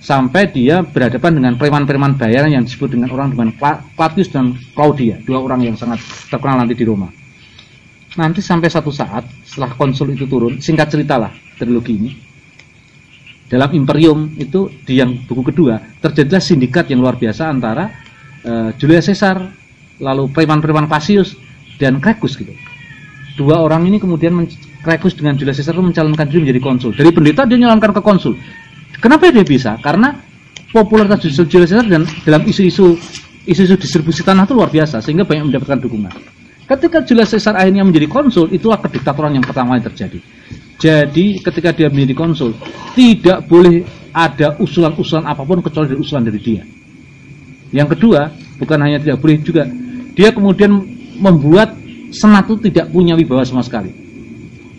Sampai dia berhadapan dengan preman-preman bayaran yang disebut dengan orang dengan Claudius dan Claudia, dua orang yang sangat terkenal nanti di Roma. Nanti sampai satu saat setelah konsul itu turun, singkat cerita lah trilogi ini. Dalam Imperium itu di yang buku kedua terjadilah sindikat yang luar biasa antara eh, Julius Caesar, lalu preman-preman Cassius dan Cracus gitu. Dua orang ini kemudian Cracus dengan Julius Caesar mencalonkan diri menjadi konsul. Dari pendeta dia nyalonkan ke konsul. Kenapa dia bisa? Karena popularitas Julius Caesar dan dalam isu-isu isu-isu distribusi tanah itu luar biasa sehingga banyak mendapatkan dukungan. Ketika Julius Caesar akhirnya menjadi konsul, itulah kediktatoran yang pertama kali terjadi. Jadi ketika dia menjadi konsul, tidak boleh ada usulan-usulan apa pun kecuali dari usulan dari dia. Yang kedua, bukan hanya tidak boleh juga, dia kemudian membuat senat itu tidak punya wibawa sama sekali.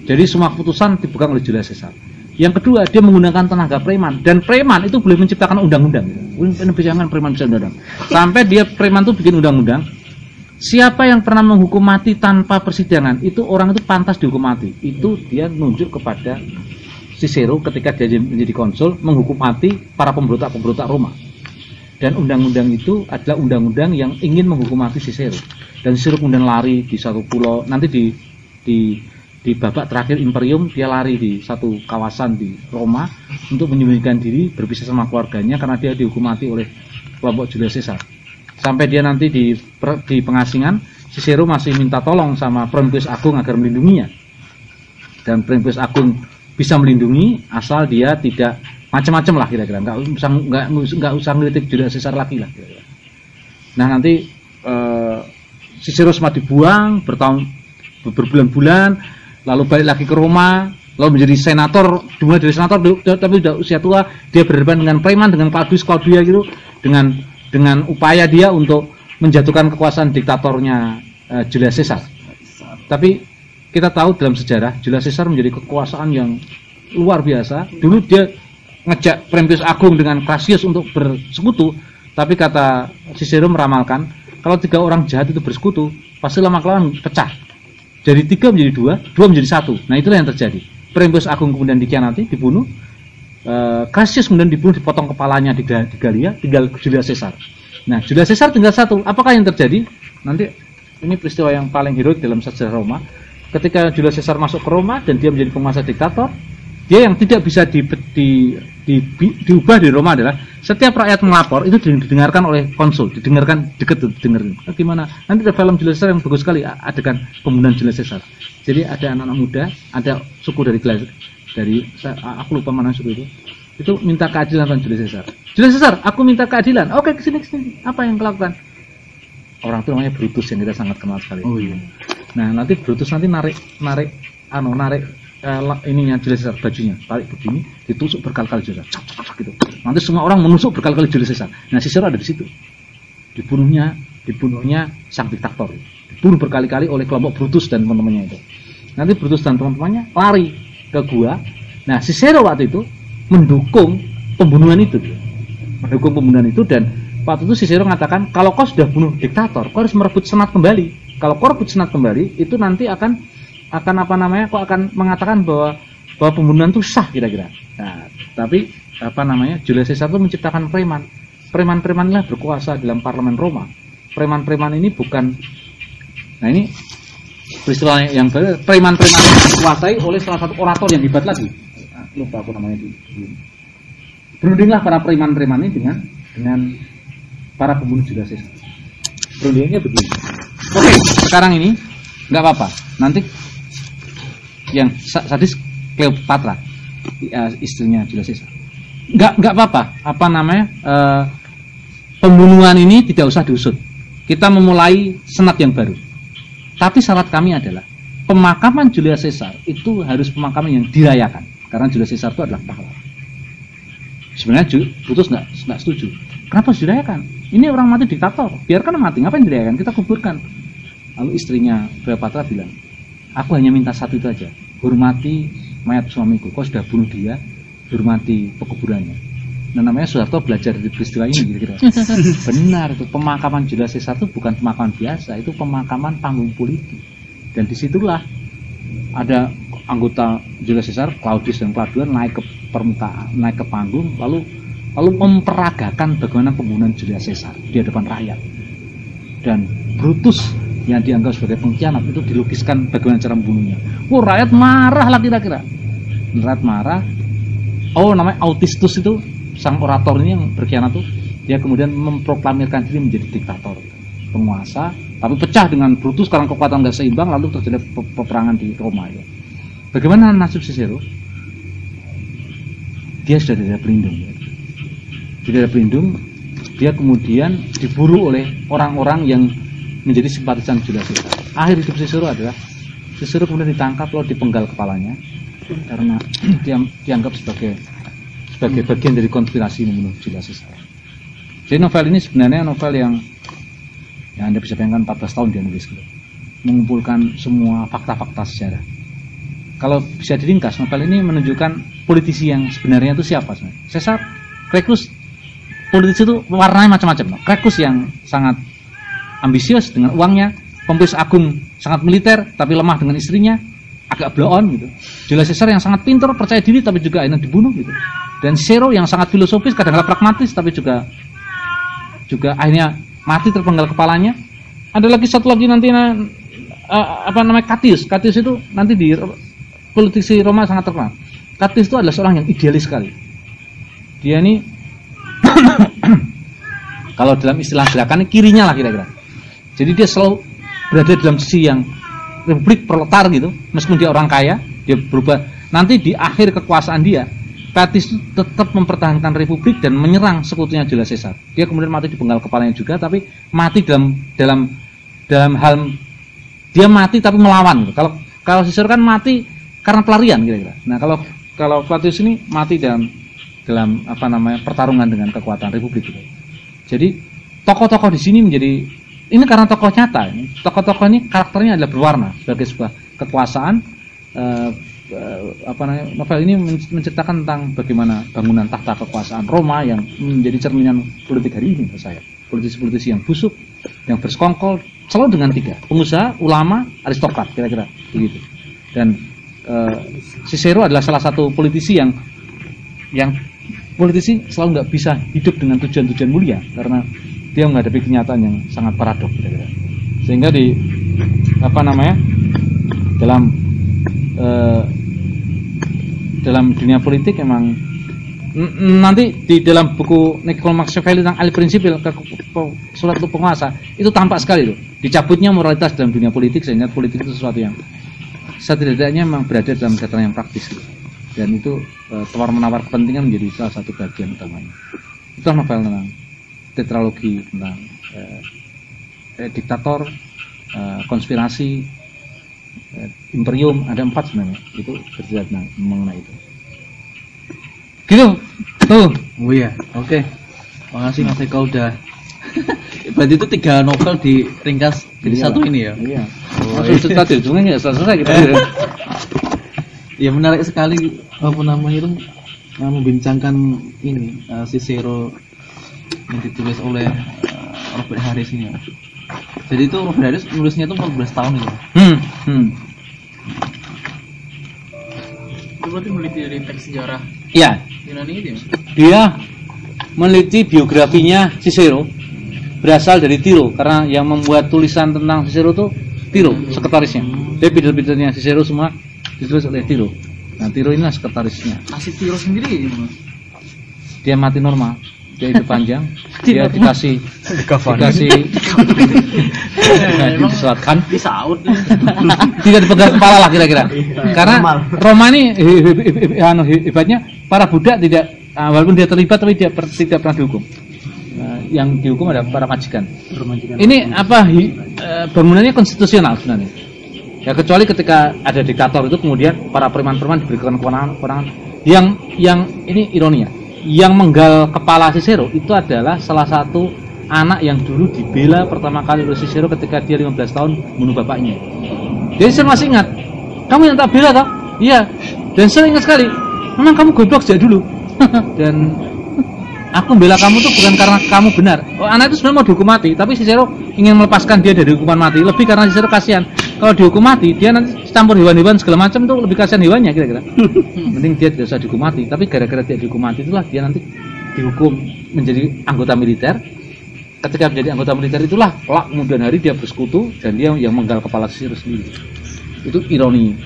Jadi semua keputusan dipegang oleh Julius Caesar. Yang kedua, dia menggunakan tenaga preman dan preman itu boleh menciptakan undang-undang. Jangan preman bisa undang-undang. Sampai dia preman itu bikin undang-undang. Siapa yang pernah menghukum mati tanpa persidangan, itu orang itu pantas dihukum mati. Itu dia nunjuk kepada Cicero ketika dia menjadi konsul menghukum mati para pemberontak-pemberontak Roma. Dan undang-undang itu adalah undang-undang yang ingin menghukum mati Cicero. Dan Cicero kemudian lari di satu pulau, nanti di di di babak terakhir Imperium dia lari di satu kawasan di Roma untuk menyembunyikan diri berpisah sama keluarganya karena dia dihukum mati oleh kelompok Julius Caesar. Sampai dia nanti di di pengasingan Cicero masih minta tolong sama Prompus Agung agar melindunginya. Dan Prompus Agung bisa melindungi asal dia tidak macam-macam lah kira-kira nggak usah nggak nggak usah ngelitik Julius Caesar lagi lah kira-kira. Nah nanti eh, Cicero sempat dibuang bertahun berbulan-bulan lalu balik lagi ke Roma lalu menjadi senator dimulai dari senator tapi sudah usia tua dia berhadapan dengan preman dengan Claudius Claudia gitu dengan dengan upaya dia untuk menjatuhkan kekuasaan diktatornya eh, Julius Caesar tapi kita tahu dalam sejarah Julius Caesar menjadi kekuasaan yang luar biasa dulu dia ngejak Prentius Agung dengan Cassius untuk bersekutu tapi kata Cicero meramalkan kalau tiga orang jahat itu bersekutu pasti lama kelamaan pecah dari tiga menjadi dua, dua menjadi satu. Nah itulah yang terjadi. Prembus Agung kemudian dikhianati, dibunuh. Eh, Cassius kemudian dibunuh, dipotong kepalanya di, di Galia, tinggal Julius Caesar. Nah Julius Caesar tinggal satu. Apakah yang terjadi? Nanti ini peristiwa yang paling heroik dalam sejarah Roma. Ketika Julius Caesar masuk ke Roma dan dia menjadi penguasa diktator, dia yang tidak bisa di, di, di- di- diubah di Roma adalah setiap rakyat melapor itu didengarkan oleh konsul, didengarkan deket tuh didengerin. Nah, gimana? Nanti ada film Julius Caesar yang bagus sekali adegan pembunuhan Julius Caesar. Jadi ada anak-anak muda, ada suku dari dari saya- aku lupa mana suku itu. Itu minta keadilan tentang Julius Caesar. Julius Caesar, aku minta keadilan. Oke, ke sini ke sini. Apa yang kau lakukan? Orang itu namanya Brutus yang kita sangat kenal sekali. Oh iya. Nah, nanti Brutus nanti narik narik anu narik eh, ininya Julius Caesar bajunya, tarik begini, ditusuk berkali-kali Julius Caesar. Cak, cak, cak, gitu. Nanti semua orang menusuk berkali-kali Julius Caesar. Nah, Cicero ada di situ. Dibunuhnya, dibunuhnya sang diktator. Dibunuh berkali-kali oleh kelompok Brutus dan teman-temannya itu. Nanti Brutus dan teman-temannya lari ke gua. Nah, Cicero waktu itu mendukung pembunuhan itu. Mendukung pembunuhan itu dan waktu itu Cicero mengatakan kalau kau sudah bunuh diktator, kau harus merebut senat kembali. Kalau kau rebut senat kembali, itu nanti akan akan apa namanya? Kau akan mengatakan bahwa bahwa pembunuhan itu sah kira-kira. Nah, tapi apa namanya? Julius Caesar itu menciptakan preman. preman-preman lah berkuasa dalam parlemen Roma. Preman-preman ini bukan Nah, ini peristiwa yang preman-preman dikuasai oleh salah satu orator yang hebat lagi. Lupa aku namanya di. di- Berundinglah para preman-preman ini dengan dengan para pembunuh Julius Caesar. Berundingnya begini. Oke, sekarang ini nggak apa-apa. Nanti yang sa- sadis Cleopatra eh, istrinya Julius Caesar. Nggak nggak apa-apa. Apa namanya? eh, pembunuhan ini tidak usah diusut. Kita memulai senat yang baru. Tapi syarat kami adalah pemakaman Julius Caesar itu harus pemakaman yang dirayakan karena Julius Caesar itu adalah pahlawan. Sebenarnya Brutus nggak nggak setuju. Kenapa harus dirayakan? Ini orang mati diktator, biarkan mati. Ngapain dirayakan? Kita kuburkan. Lalu istrinya Cleopatra bilang, aku hanya minta satu itu aja, hormati mayat suamiku. Kau sudah bunuh dia, hormati pekuburannya. Nah namanya Soeharto belajar dari peristiwa ini kira-kira. Benar itu pemakaman Julius Caesar itu bukan pemakaman biasa, itu pemakaman panggung politik. Dan di situlah ada anggota Julius Caesar, Claudius dan Claudius naik ke permukaan, naik ke panggung, lalu lalu memperagakan bagaimana pembunuhan Julius Caesar di hadapan rakyat. Dan Brutus yang dianggap sebagai pengkhianat itu dilukiskan bagaimana cara membunuhnya. Wah rakyat marah lah kira-kira. Rakyat marah. Oh namanya Autistus itu sang orator ini yang berkhianat tuh dia kemudian memproklamirkan diri menjadi diktator penguasa tapi pecah dengan Brutus karena kekuatan nggak seimbang lalu terjadi pe- peperangan di Roma ya. Bagaimana nasib Cicero? Dia sudah tidak pelindung. Ya. Tidak ada pelindung, dia kemudian diburu oleh orang-orang yang menjadi simpatisan Julius. Akhir hidup Cicero adalah Cicero kemudian ditangkap lalu dipenggal kepalanya karena dia dianggap sebagai sebagai bagian dari konspirasi membunuh Julius Caesar. Jadi novel ini sebenarnya novel yang ya Anda bisa bayangkan 14 tahun dia nulis gitu. Mengumpulkan semua fakta-fakta sejarah. Kalau bisa diringkas, novel ini menunjukkan politisi yang sebenarnya itu siapa sebenarnya. Caesar, Cracus, politisi itu warnanya macam-macam. Cracus yang sangat ambisius dengan uangnya, Pompeius Agung sangat militer tapi lemah dengan istrinya, agak blow on gitu. Julius Caesar yang sangat pintar, percaya diri tapi juga akhirnya dibunuh gitu. Dan Cicero yang sangat filosofis, kadang-kadang pragmatis tapi juga juga akhirnya mati terpenggal kepalanya. Ada lagi satu lagi nanti na- eh, apa namanya Catius. Catius itu nanti di politisi Roma sangat terkenal. Catius itu adalah seorang yang idealis sekali. Dia ini kalau dalam istilah gerakan kirinya lah kira-kira. Jadi dia selalu berada dalam sisi yang republik proletar gitu, meskipun dia orang kaya, dia berubah. Nanti di akhir kekuasaan dia, itu tetap mempertahankan republik dan menyerang sekutunya Julius Caesar. Dia kemudian mati di penggal kepalanya juga, tapi mati dalam dalam dalam hal dia mati tapi melawan. Kalau kalau Caesar kan mati karena pelarian kira-kira. Nah kalau kalau Claudius ini mati dalam dalam apa namanya pertarungan dengan kekuatan republik gitu. Jadi tokoh-tokoh di sini menjadi ini karena tokoh nyata. Tokoh-tokoh ini karakternya adalah berwarna sebagai sebuah kekuasaan. eh, eh, apa namanya novel ini men- menceritakan tentang bagaimana bangunan tahta kekuasaan Roma yang menjadi cerminan politik hari ini menurut saya. Politisi-politisi yang busuk, yang bersekongkol, selalu dengan tiga: pengusaha, ulama, aristokrat, kira-kira begitu. Dan eh, Cicero adalah salah satu politisi yang yang politisi selalu nggak bisa hidup dengan tujuan-tujuan mulia karena dia menghadapi kenyataan yang sangat paradok kira-kira. sehingga di apa namanya dalam eh, dalam dunia politik emang nanti di dalam buku Niccolo Machiavelli tentang al prinsipil surat penguasa itu tampak sekali loh. Dicabutnya moralitas dalam dunia politik sehingga politik itu sesuatu yang setidaknya memang berada dalam dataran yang praktis. Dan itu eh, tawar menawar kepentingan menjadi salah satu bagian utamanya. Itu novel tentang tetralogi tentang eh, eh, diktator eh, konspirasi eh, imperium ada empat sebenarnya itu bercerita tentang mengenai itu gitu tuh Oh iya, oke. Makasih Mas Eka udah. Berarti itu tiga novel diringkas jadi Iya. satu ini ya. iya Oh, oh, cerita judulnya nggak selesai gitu Ya menarik sekali apa namanya itu membincangkan ini eh, Cicero yang ditulis oleh eh, Robert Harris ini. ya. Jadi itu Robert Harris nulisnya itu 14 tahun itu. hmm, hmm. Itu berarti meneliti dari teks sejarah iya Yunani itu ya? dia meneliti biografinya Cicero berasal dari Tiro karena yang membuat tulisan tentang Cicero itu Tiro sekretarisnya. Jadi pidato-pidatonya Cicero semua ditulis oleh Tiro. Nah, Tiro inilah sekretarisnya. Nasib Tiro sendiri gimana? Dia mati normal. Dia hidup panjang. dia dikasih dikasih nah, diselatkan Disaut. tidak dipegang kepala lah kira-kira. Karena Roma ini anu, he- hebatnya para budak tidak ah, walaupun dia terlibat tapi dia tidak pernah dihukum. Nah, yang dihukum ada para majikan. Ini apa eh, bangunannya konstitusional sebenarnya. Ya kecuali ketika ada diktator itu kemudian para preman-preman diberikan kewenangan-kewenangan yang yang ini ironi ya. Yang menggal kepala Cicero itu adalah salah satu anak yang dulu dibela pertama kali oleh Cicero ketika dia 15 tahun bunuh bapaknya. Jadi saya masih ingat, kamu yang tak bela toh? Iya. Dan saya ingat sekali, memang kamu goblok sejak dulu. Dan aku membela kamu tuh bukan karena kamu benar. Oh, anak itu sebenarnya mau dihukum mati, tapi Cicero ingin melepaskan dia dari hukuman mati. Lebih karena Cicero kasihan. Kalau dihukum mati, dia nanti campur hewan-hewan segala macam tuh lebih kasihan hewannya kira-kira. Mending dia tidak usah dihukum mati. Tapi gara-gara dia dihukum mati itulah dia nanti dihukum menjadi anggota militer. Ketika menjadi anggota militer itulah kelak kemudian hari dia bersekutu dan dia yang menggal kepala Cicero sendiri. Itu ironi,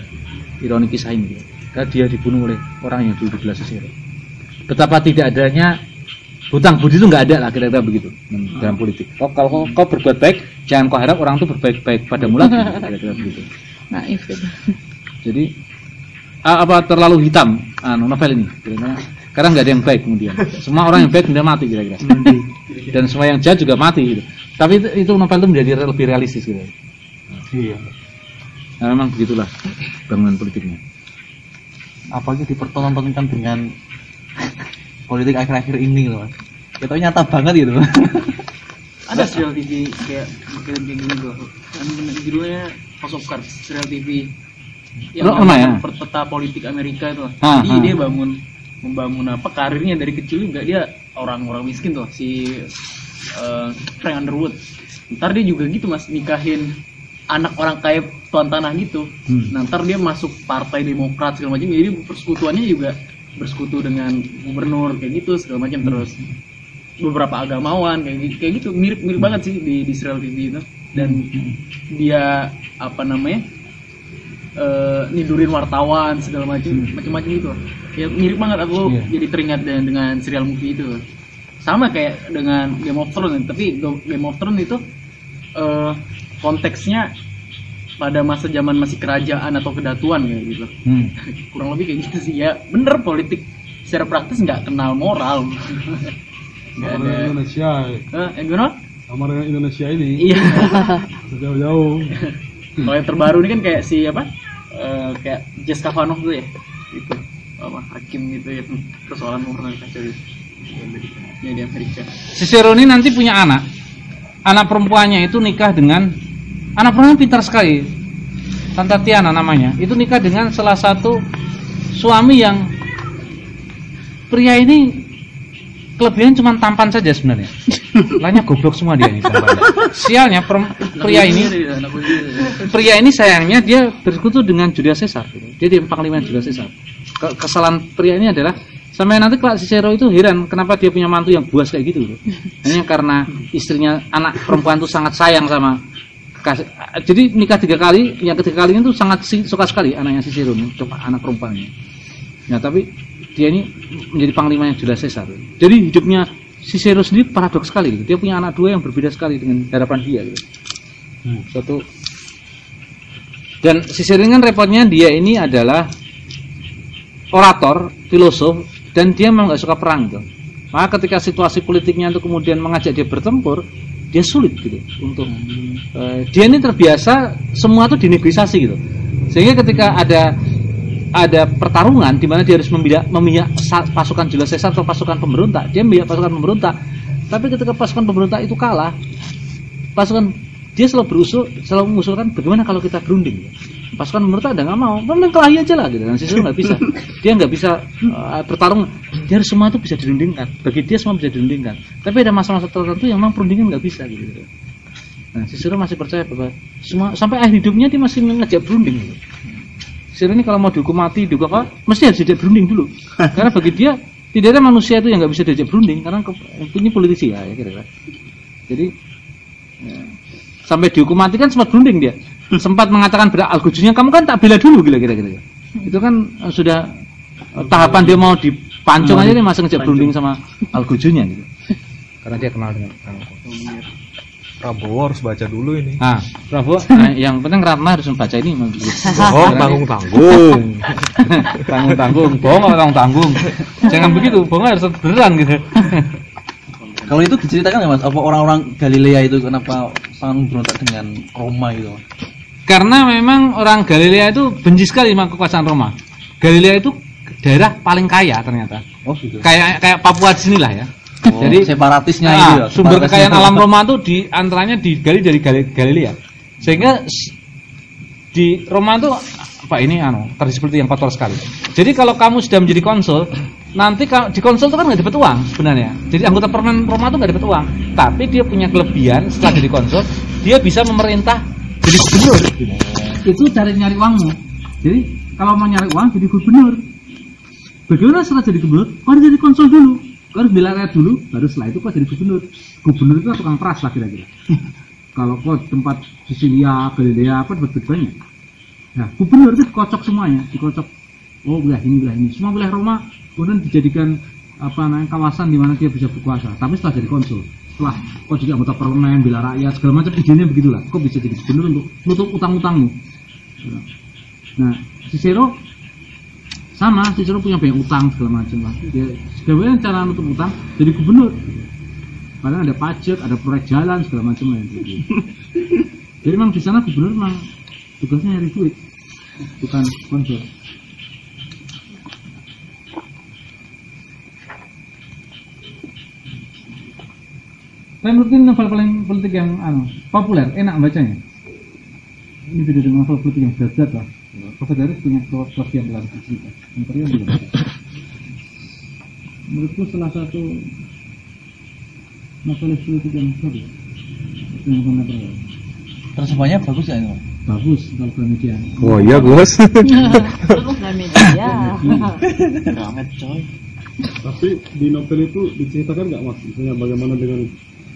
ironi kisah ini. Karena dia dibunuh oleh orang yang dulu dibela Cicero. Betapa tidak adanya hutang budi itu nggak ada lah kira-kira begitu hmm, dalam politik. Kau kalau kau, kau berbuat baik, jangan kau harap orang itu berbaik-baik padamu lagi kira-kira begitu. Naif itu. Jadi apa terlalu hitam anu novel ini kira-kira. Karena nggak ada yang baik kemudian. Semua orang yang baik kemudian mati kira-kira. Dan semua yang jahat juga mati gitu. Tapi itu, itu novel itu menjadi lebih realistis gitu. Iya. Nah, memang begitulah bangunan politiknya. Apalagi dipertontonkan dengan politik akhir-akhir ini loh. Mas. Itu nyata banget gitu. ada serial TV kayak kayak kayak gini tuh kan judulnya House of Cards serial TV Oh, lumayan. per- peta politik Amerika itu Ah, jadi ah. dia bangun membangun apa karirnya dari kecil juga dia orang-orang miskin tuh si eh, Frank Underwood ntar dia juga gitu mas nikahin anak orang kaya tuan tanah gitu Hmm. nah ntar dia masuk partai demokrat segala macam jadi persekutuannya juga bersekutu dengan gubernur kayak gitu segala macam. Terus beberapa agamawan kayak gitu, kayak gitu. Mirip mirip banget sih di di serial TV itu dan dia apa namanya eh nidurin wartawan segala macam macam-macam gitu. Ya mirip banget. Aku Iya. jadi teringat dengan, dengan serial movie itu. Sama kayak dengan Game of Thrones tapi Game of Thrones itu eh konteksnya pada masa zaman masih kerajaan atau kedatuan kayak gitu. Hmm. kurang lebih kayak gitu sih ya. Bener politik secara praktis nggak kenal moral. Nggak ada. Indonesia, eh, eh, gimana? Sama dengan Indonesia ini. Iya. Jauh-jauh. kalau yang terbaru ini kan kayak si apa? Eh, kayak Jess Kavanaugh tuh ya. Itu apa hakim gitu ya. Persoalan moral kacau itu ya di Amerika. Ini nanti punya anak. Anak perempuannya itu nikah dengan anak perempuan pintar sekali. Tante Tiana namanya. Itu nikah dengan salah satu suami yang pria ini kelebihan cuma tampan saja sebenarnya. Lainnya goblok semua dia ini. Sialnya pria ini pria ini sayangnya dia bersekutu dengan Julius Caesar. Dia di panglima Julius Caesar. Ke- kesalahan pria ini adalah sampai nanti kalau Cicero itu heran kenapa dia punya mantu yang buas kayak gitu. gitu. Hanya karena istrinya anak perempuan itu sangat sayang sama. Jadi nikah tiga kali, yang ketiga kalinya itu sangat si- suka sekali anaknya Cicero ini, coba anak perempuannya. Nah tapi dia ini menjadi panglimanya Julius Caesar. Jadi hidupnya Cicero sendiri paradoks sekali. Gitu. Dia punya anak dua yang berbeda sekali dengan harapan dia. Gitu. Suatu dan Cicero ini kan repotnya dia ini adalah orator, filosof, dan dia memang nggak suka perang gitu. Maka ketika situasi politiknya itu kemudian mengajak dia bertempur, dia sulit gitu untuk eh, dia ini terbiasa semua itu dinegosiasi gitu. Sehingga ketika ada ada pertarungan di mana dia harus memilih, memihak pasukan Julius Caesar atau pasukan pemberontak, dia memihak pasukan pemberontak. Tapi ketika pasukan pemberontak itu kalah, pasukan dia selalu berusul selalu mengusulkan bagaimana kalau kita berunding. Pasukan pemberontak udah nggak mau. Mending kelahi aja lah gitu. Dan Caesar nggak bisa. Dia nggak bisa uh, bertarung dia harus semua itu bisa dirundingkan. Bagi dia semua bisa dirundingkan. Tapi ada masa-masa tertentu yang memang perundingan nggak bisa gitu. Nah Cicero masih percaya bahwa semua sampai akhir hidupnya dia masih ngejak berunding gitu. Cicero ini kalau mau dihukum mati dihukum apa mesti harus diajak berunding dulu. Karena bagi dia tidak ada manusia itu yang nggak bisa diajak berunding karena ke, ini politisi ya, ya kira-kira. Jadi ya, sampai dihukum mati kan sempat berunding dia. Sempat mengatakan pada Al-Gujunya kamu kan tak bela dulu gila kira-kira. Itu kan eh, sudah eh, tahapan dia mau dipancung aja dia masih ngejak berunding sama Al-Gujunya gitu. Karena dia kenal dengan Kang Prabowo harus baca dulu ini. Nah, Prabowo, nah, yang penting Ratna harus membaca ini. Bohong tanggung tanggung. tanggung tanggung, bohong apa tanggung tanggung. Jangan begitu, bohong harus beneran gitu. Kalau itu diceritakan nggak mas? Apa orang-orang Galilea itu kenapa sangat berontak dengan Roma? Mas? Karena memang orang Galilea itu benci sekali sama kekuasaan Roma. Galilea itu daerah paling kaya ternyata. Oh gitu. Kayak kayak Papua di sini lah ya. Oh, Jadi separatisnya Nah, itu ya. sumber kekayaan alam Roma itu di antaranya digali dari Gali- Galilea. Sehingga di Roma itu Pak ini anu seperti yang kotor sekali. Jadi kalau kamu sudah menjadi konsul, nanti ka- di konsul itu kan nggak dapat uang sebenarnya. Jadi anggota permanen Roma itu nggak dapat uang, tapi dia punya kelebihan setelah jadi konsul, dia bisa memerintah jadi gubernur. Itu cari nyari uangmu. Jadi kalau mau nyari uang jadi gubernur. Bagaimana setelah jadi gubernur? Kau harus jadi konsul dulu. Kau harus bela dulu, baru setelah itu kau jadi gubernur. Gubernur itu tukang peras lah kira-kira. Kalau kau tempat Sisilia, Galilea, apa dapat banyak. Nah, gubernur itu dikocok semuanya, dikocok. Oh, wilayah ini, wilayah ini. Semua wilayah Roma kemudian dijadikan apa namanya kawasan di mana dia bisa berkuasa. Tapi setelah jadi konsul, setelah kau jadi anggota parlemen, bela rakyat, segala macam idenya begitulah. Kau bisa jadi gubernur untuk nutup utang-utangmu. Nah, Cicero sama Cicero punya banyak utang segala macam lah dia sebenarnya cara nutup utang jadi gubernur padahal ada pajak ada proyek jalan segala macam lah jadi memang di sana gubernur memang tugasnya nyari duit bukan konsul Saya menurut ini novel paling politik yang anu, populer, enak bacanya. Ini beda dengan novel politik yang berat lah. Profesor Daris punya filosofi yang dalam tadi yang belum. Menurutku salah satu novelis politik yang bagus. Terjemahnya bagus ya ini? Bagus kalau Gramedia. Oh iya bos. media. Ramet coy. Tapi di novel itu diceritakan nggak mas? Misalnya bagaimana dengan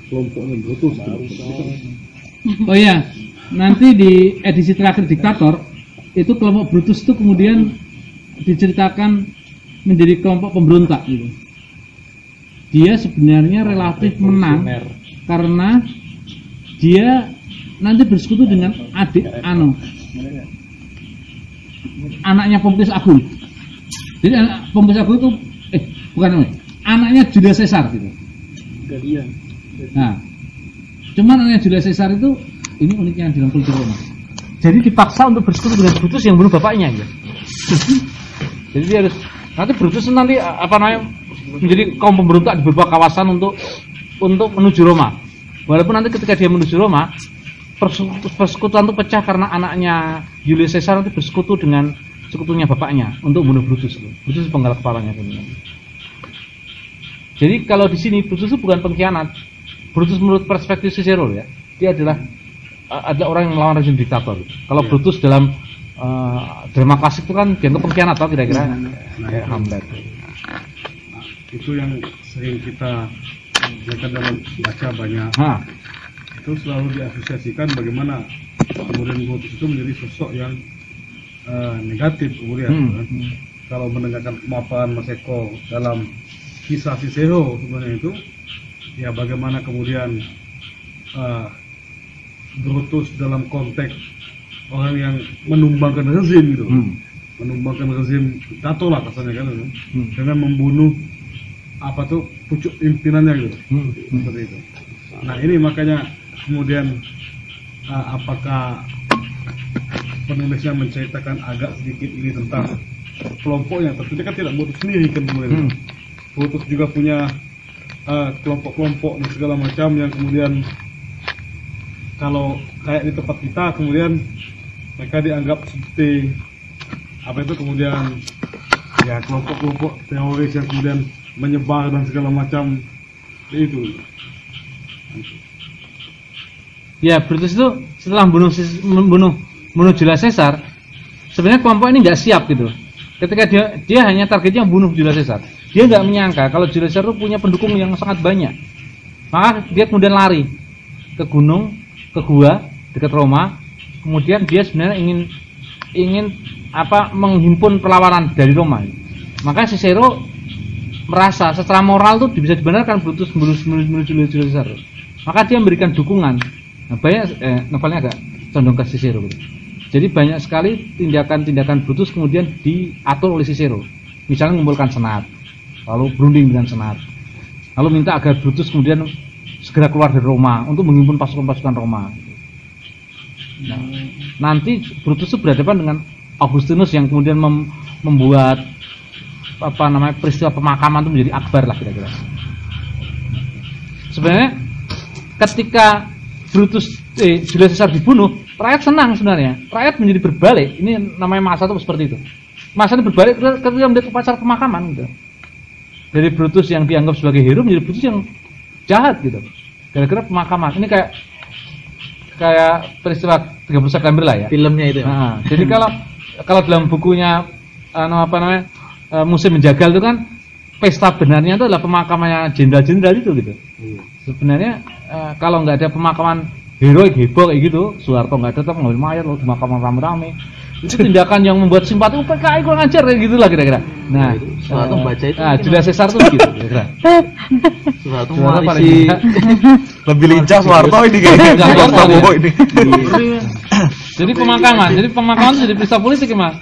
kelompoknya Brutus? Oh iya, nanti di edisi terakhir Diktator itu kelompok Brutus itu kemudian diceritakan menjadi kelompok pemberontak gitu. Dia sebenarnya relatif menang karena dia nanti bersekutu dengan adik anu anaknya Pompeius Agung. Jadi anak Pompeius Agung itu eh bukan namanya, anaknya Julius Caesar gitu. Nah, cuman anaknya Julius Caesar itu ini uniknya dalam kultur Roma. Jadi dipaksa untuk bersekutu dengan Brutus yang bunuh bapaknya ya. Jadi dia harus nanti Brutus nanti apa namanya menjadi kaum pemberontak di beberapa kawasan untuk untuk menuju Roma. Walaupun nanti ketika dia menuju Roma persekutuan itu pecah karena anaknya Julius Caesar nanti bersekutu dengan sekutunya bapaknya untuk membunuh Brutus. Brutus penggal kepalanya. kemudian. Jadi kalau di sini Brutus itu bukan pengkhianat. Brutus menurut perspektif Cicero ya, dia adalah adalah orang yang melawan rezim diktator. Kalau Brutus dalam uh, drama klasik itu kan dianggap pengkhianat atau kira-kira kayak Hamlet. Itu yang sering kita dalam baca banyak. Nah, Itu selalu diasosiasikan bagaimana kemudian Brutus itu menjadi sosok yang eh, negatif kemudian. Hmm. kan. Kalau mendengarkan kemapanan Mas Eko dalam kisah Cicero sebenarnya itu, ya bagaimana kemudian eh, Brutus dalam konteks orang yang menumbangkan rezim gitu, Hmm. menumbangkan rezim diktator lah kasarnya kan, Hmm. dengan membunuh apa tuh pucuk pimpinannya gitu hmm. seperti itu. Nah ini makanya kemudian uh, apakah penulisnya menceritakan agak sedikit ini tentang kelompoknya, tentunya kan tidak Brutus sendiri kan kemudian. Hmm. Brutus juga punya uh, kelompok-kelompok dan segala macam yang kemudian kalau kayak di tempat kita kemudian mereka dianggap seperti apa itu kemudian ya kelompok-kelompok teroris yang kemudian menyebar dan segala macam itu Ya, Brutus itu setelah membunuh Sis- membunuh membunuh Julius Caesar, sebenarnya kelompok ini nggak siap gitu. Ketika dia dia hanya targetnya bunuh Julius Caesar. Dia nggak menyangka kalau Julius Caesar itu punya pendukung yang sangat banyak. Maka dia kemudian lari ke gunung, ke gua dekat Roma. Kemudian dia sebenarnya ingin ingin apa menghimpun perlawanan dari Roma. Maka Cicero merasa secara moral tuh bisa dibenarkan Brutus menuju Julius Caesar. Maka dia memberikan dukungan. Nah, banyak eh, novelnya agak condong ke Cicero gitu. Jadi banyak sekali tindakan-tindakan Brutus kemudian diatur oleh Cicero. Misalnya mengumpulkan senat, lalu berunding dengan senat, lalu minta agar Brutus kemudian segera keluar dari Roma untuk menghimpun pasukan-pasukan Roma. Nah, nanti Brutus itu berhadapan dengan Augustinus yang kemudian mem- membuat apa namanya peristiwa pemakaman itu menjadi akbar lah kira-kira. Sebenarnya ketika Brutus eh, Julius Caesar dibunuh, rakyat senang sebenarnya. Rakyat menjadi berbalik. Ini namanya masa itu seperti itu. Masa ini berbalik ketika melihat upacara pemakaman gitu. Dari Brutus yang dianggap sebagai hero menjadi Brutus yang jahat gitu. Gara-gara pemakaman. Ini kayak kayak peristiwa 30 September lah ya. Filmnya itu ya. Nah, jadi kalau kalau dalam bukunya anu apa namanya e, musim menjagal itu kan pesta benarnya itu adalah pemakamannya jenderal-jenderal itu gitu. Sebenarnya e, kalau nggak ada pemakaman heroik heboh kayak gitu, Soeharto nggak datang ngambil mayat lalu pemakaman rame-rame. Itu tindakan yang membuat simpati PKI kurang ajar kayak gitulah kira-kira. Nah, itu Soeharto eh, baca itu Nah, Julius Caesar tuh gitu kira-kira. Soeharto mewarisi. Lebih lincah Soeharto ini kayaknya. Soeharto Bobo ya. ini. Jadi pemakaman, jadi pemakaman itu jadi peristiwa politik emang.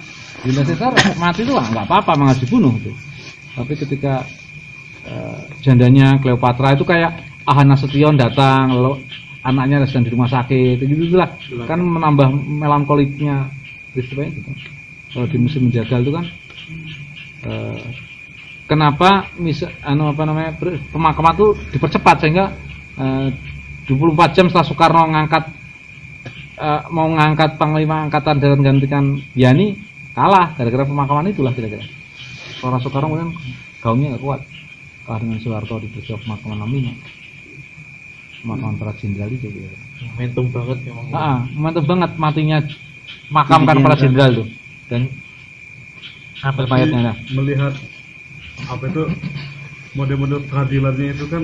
Julius Caesar mati itu lah nggak apa-apa, malah dibunuh tuh. Tapi ketika eh, jandanya Cleopatra itu kayak Ahana Nasution datang, lalu anaknya sedang di rumah sakit, gitu lah. Kan menambah melankoliknya peristiwa itu. kan. Kalau di musim menjagal itu kan eh, kenapa mis anu apa namanya pemakaman itu dipercepat sehingga eh, 24 jam setelah Soekarno ngangkat eh, mau ngangkat panglima angkatan dan gantikan Yani kalah gara-gara pemakaman itulah kira-kira. Suara Soekarno kemudian gaungnya nggak kuat dengan Soeharto di peristiwa pemakaman namanya pemakaman para jenderal itu kira momentum banget memang. Ah, mantap banget matinya makamkan para jenderal tuh dan apa mayatnya nah. melihat apa itu model-model peradilannya itu kan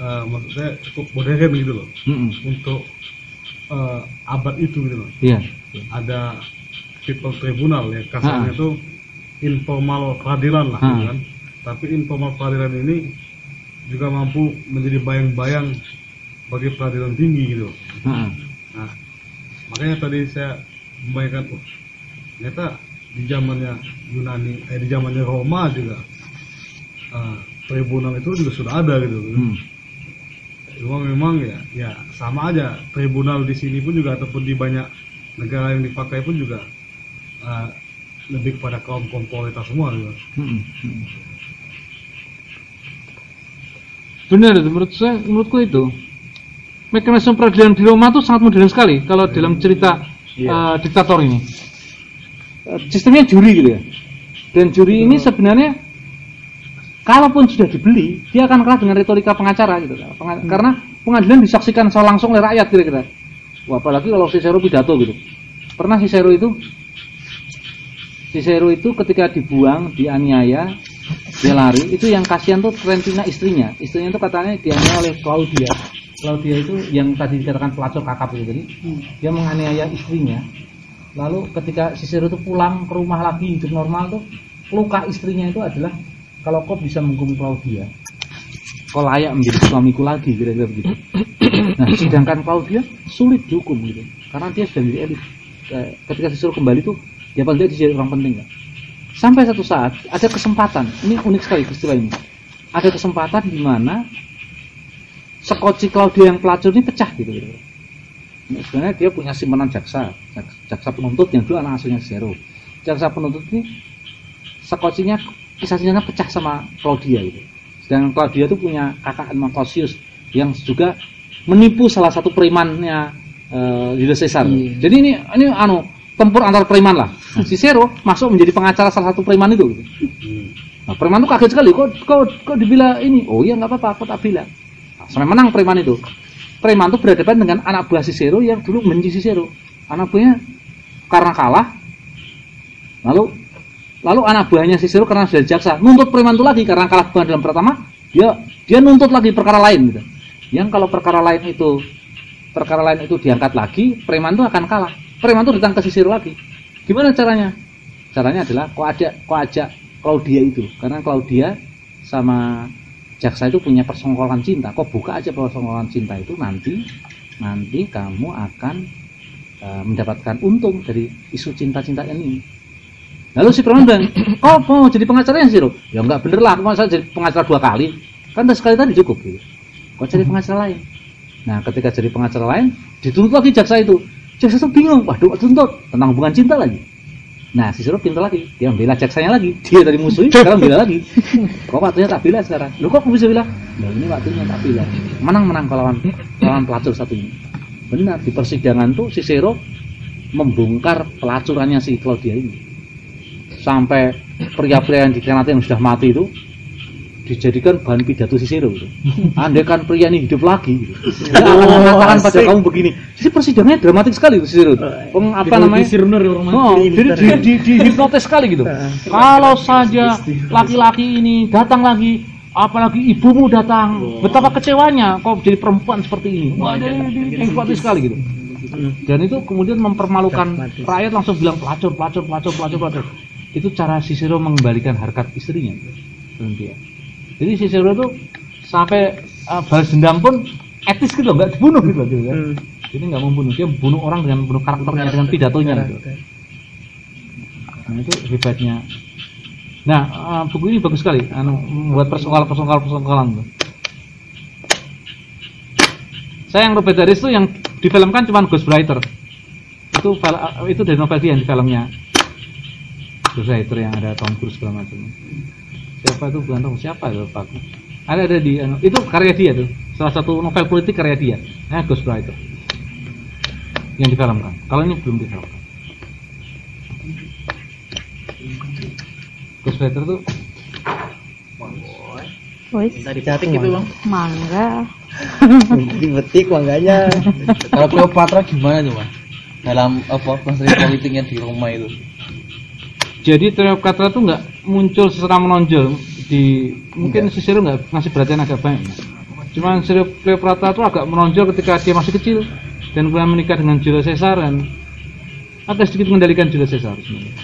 eh, maksud saya cukup modern gitu loh Mm-mm. untuk eh, abad itu gitu loh Iya. ada people tribunal ya kasarnya Ah. itu informal peradilan lah Ah. gitu kan tapi informal peradilan ini juga mampu menjadi bayang-bayang bagi peradilan tinggi gitu Heeh. nah makanya tadi saya membayangkan oh ternyata di zamannya Yunani eh di zamannya Roma juga ah, tribunal itu juga sudah ada gitu Hmm. cuma memang ya ya sama aja tribunal di sini pun juga ataupun di banyak negara yang dipakai pun juga ah, lebih kepada kaum kaum kualitas semua gitu. Mm-mm. Benar itu menurut saya menurutku itu mekanisme peradilan di Roma itu sangat modern sekali kalau dalam cerita eh, diktator ini. Eh, sistemnya juri gitu ya. Dan juri ini sebenarnya kalaupun sudah dibeli, dia akan kalah dengan retorika pengacara gitu. Penga- Karena pengadilan disaksikan secara langsung oleh rakyat kira-kira. Wah, apalagi kalau Cicero pidato gitu. Pernah Cicero itu Cicero itu ketika dibuang, dianiaya, dia lari, itu yang kasihan tuh Trentina istrinya. Istrinya itu katanya dianiaya oleh Claudia. Claudia itu yang tadi dikatakan pelacur kakap itu tadi. Dia menganiaya istrinya. Lalu ketika Cicero itu pulang ke rumah lagi hidup normal tuh, luka istrinya itu adalah kalau kau bisa menghukum Claudia, kau layak menjadi suamiku lagi kira-kira begitu. Nah, sedangkan Claudia sulit dihukum gitu, karena dia sudah menjadi elit. Eh, ketika Cicero kembali tuh, ya paling tidak dia jadi orang penting kan. Sampai satu saat ada kesempatan, ini unik sekali peristiwa ini. Ada kesempatan di mana sekoci Claudia yang pelacur ini pecah gitu. gitu. Nah, sebenarnya dia punya simpanan jaksa, jak- jaksa penuntut yang dulu anak asuhnya Cicero. Jaksa penuntut ini sekocinya kisah cintanya pecah sama Claudia gitu. Sedangkan Claudia itu punya kakak namanya Claudius yang juga menipu salah satu premannya eh, Julius Caesar. Jadi ini ini anu tempur antar preman lah. Nah, Cicero masuk menjadi pengacara salah satu preman itu. gitu. Nah, preman itu kaget sekali. Kok kok kok dibila ini? Oh iya nggak apa-apa, aku tak bilang. Nah, sampai menang preman itu. Preman itu berhadapan dengan anak buah Cicero yang dulu benci Cicero. Anak buahnya karena kalah, lalu lalu anak buahnya Cicero karena sudah jaksa nuntut preman itu lagi karena kalah pengadilan pertama dia dia nuntut lagi perkara lain gitu yang kalau perkara lain itu perkara lain itu diangkat lagi preman itu akan kalah preman itu datang ke Cicero lagi. Gimana caranya? Caranya adalah kok ada kok ajak Claudia itu. Karena Claudia sama jaksa itu punya persenggolan cinta. Kok buka aja persenggolan cinta itu nanti nanti kamu akan eh, mendapatkan untung dari isu cinta-cinta ini. Lalu si preman bilang kok mau jadi pengacara yang Cicero ya enggak bener lah masa jadi pengacara dua kali. Kan sekali tadi cukup gitu. Kok cari pengacara lain. Nah ketika jadi pengacara lain dituntut lagi jaksa itu jaksa itu bingung. Waduh tuntut tentang hubungan cinta lagi. Nah Cicero pintar lagi. Dia membela jaksanya lagi. Dia dari musuh sekarang bela lagi. Kok waktunya tak bela sekarang? Lu kok bisa bilang nah ini waktunya tak bela. Menang menang kalau lawan lawan pelacur satu ini. Benar di persidangan tuh Cicero membongkar pelacurannya si Claudia ini. Sampai pria-pria yang dikhianati yang sudah mati itu dijadikan bahan pidato Cicero gitu. Andai kan pria ini hidup lagi gitu. Dia akan mengatakan pada kamu begini. Jadi persidangannya dramatik sekali itu Cicero. Peng, apa namanya? Oh, jadi di, di, di hipnotis sekali gitu. Kalau saja laki-laki ini datang lagi, apalagi ibumu datang, betapa kecewanya kau jadi perempuan seperti ini. Wah, dia, dia hipnotis sekali gitu. Dan itu kemudian mempermalukan rakyat langsung bilang pelacur, pelacur, pelacur, pelacur, pelacur. Itu cara Cicero mengembalikan harkat istrinya. Dia. Jadi Cicero itu sampai uh, balas dendam pun etis gitu loh, nggak dibunuh gitu loh. Gitu, kan. Jadi nggak membunuh, dia bunuh orang dengan bunuh karakternya, dengan pidatonya. Gitu. Nah itu hebatnya. Nah uh, buku ini bagus sekali, anu membuat persongkal persongkalan. tuh. Saya yang Robert Harris itu yang difilmkan cuma Ghostwriter. Itu uh, itu dari novel dia yang di filmnya. Ghostwriter yang ada Tom Cruise segala macam. Siapa itu bukan tahu siapa itu Pak. Ada ada di anu, itu karya dia tuh. Salah satu novel politik karya dia. Nah, Ghostwriter. Yang difilmkan. Kalau ini belum difilmkan. Ghostwriter tuh Woi, Minta dicatik gitu bang. mangga. Dibetik mangganya. Kalau Cleopatra gimana tuh, Mas? Dalam apa konstruksi politiknya di Roma itu? Jadi Cleopatra tuh nggak muncul secara menonjol di mungkin Cicero nggak ngasih perhatian agak banyak. Cuman Cicero Cleopatra tuh agak menonjol ketika dia masih kecil dan kemudian menikah dengan Julius Caesar dan agak sedikit mengendalikan Julius Caesar. sebenarnya.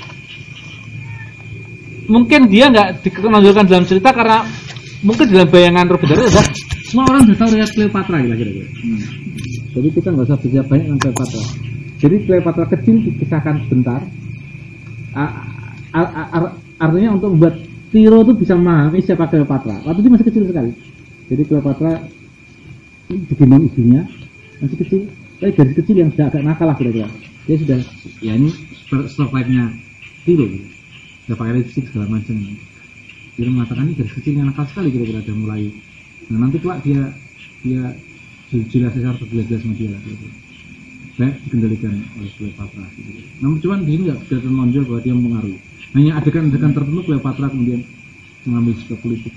Mungkin dia nggak dikenonjolkan dalam cerita karena mungkin dalam bayangan Robert Harris adalah semua orang sudah tahu riwayat Cleopatra gitu kira-kira. Jadi kita nggak usah bicara banyak tentang Cleopatra. Jadi Cleopatra kecil dikisahkan sebentar. A- a- a- ar- artinya untuk membuat Tiro itu bisa memahami siapa Cleopatra. Waktu itu masih kecil sekali. Jadi Cleopatra digendong ibunya masih kecil. Tapi gadis kecil yang sudah agak nakal lah kira-kira. Dia sudah ya ini survive-nya Tiro. Sudah pakai lipstick segala macam. Dia mengatakan ini gadis kecil yang nakal sekali kira-kira dia mulai. Nah nanti kelak dia dia jelas Caesar tergila-gila sama dia lah kira-kira baik dikendalikan oleh Cleopatra. Namun cuman di sini nggak kelihatan menonjol bahwa dia mempengaruhi. Hanya adegan-adegan tertentu Cleopatra kemudian mengambil sikap politik.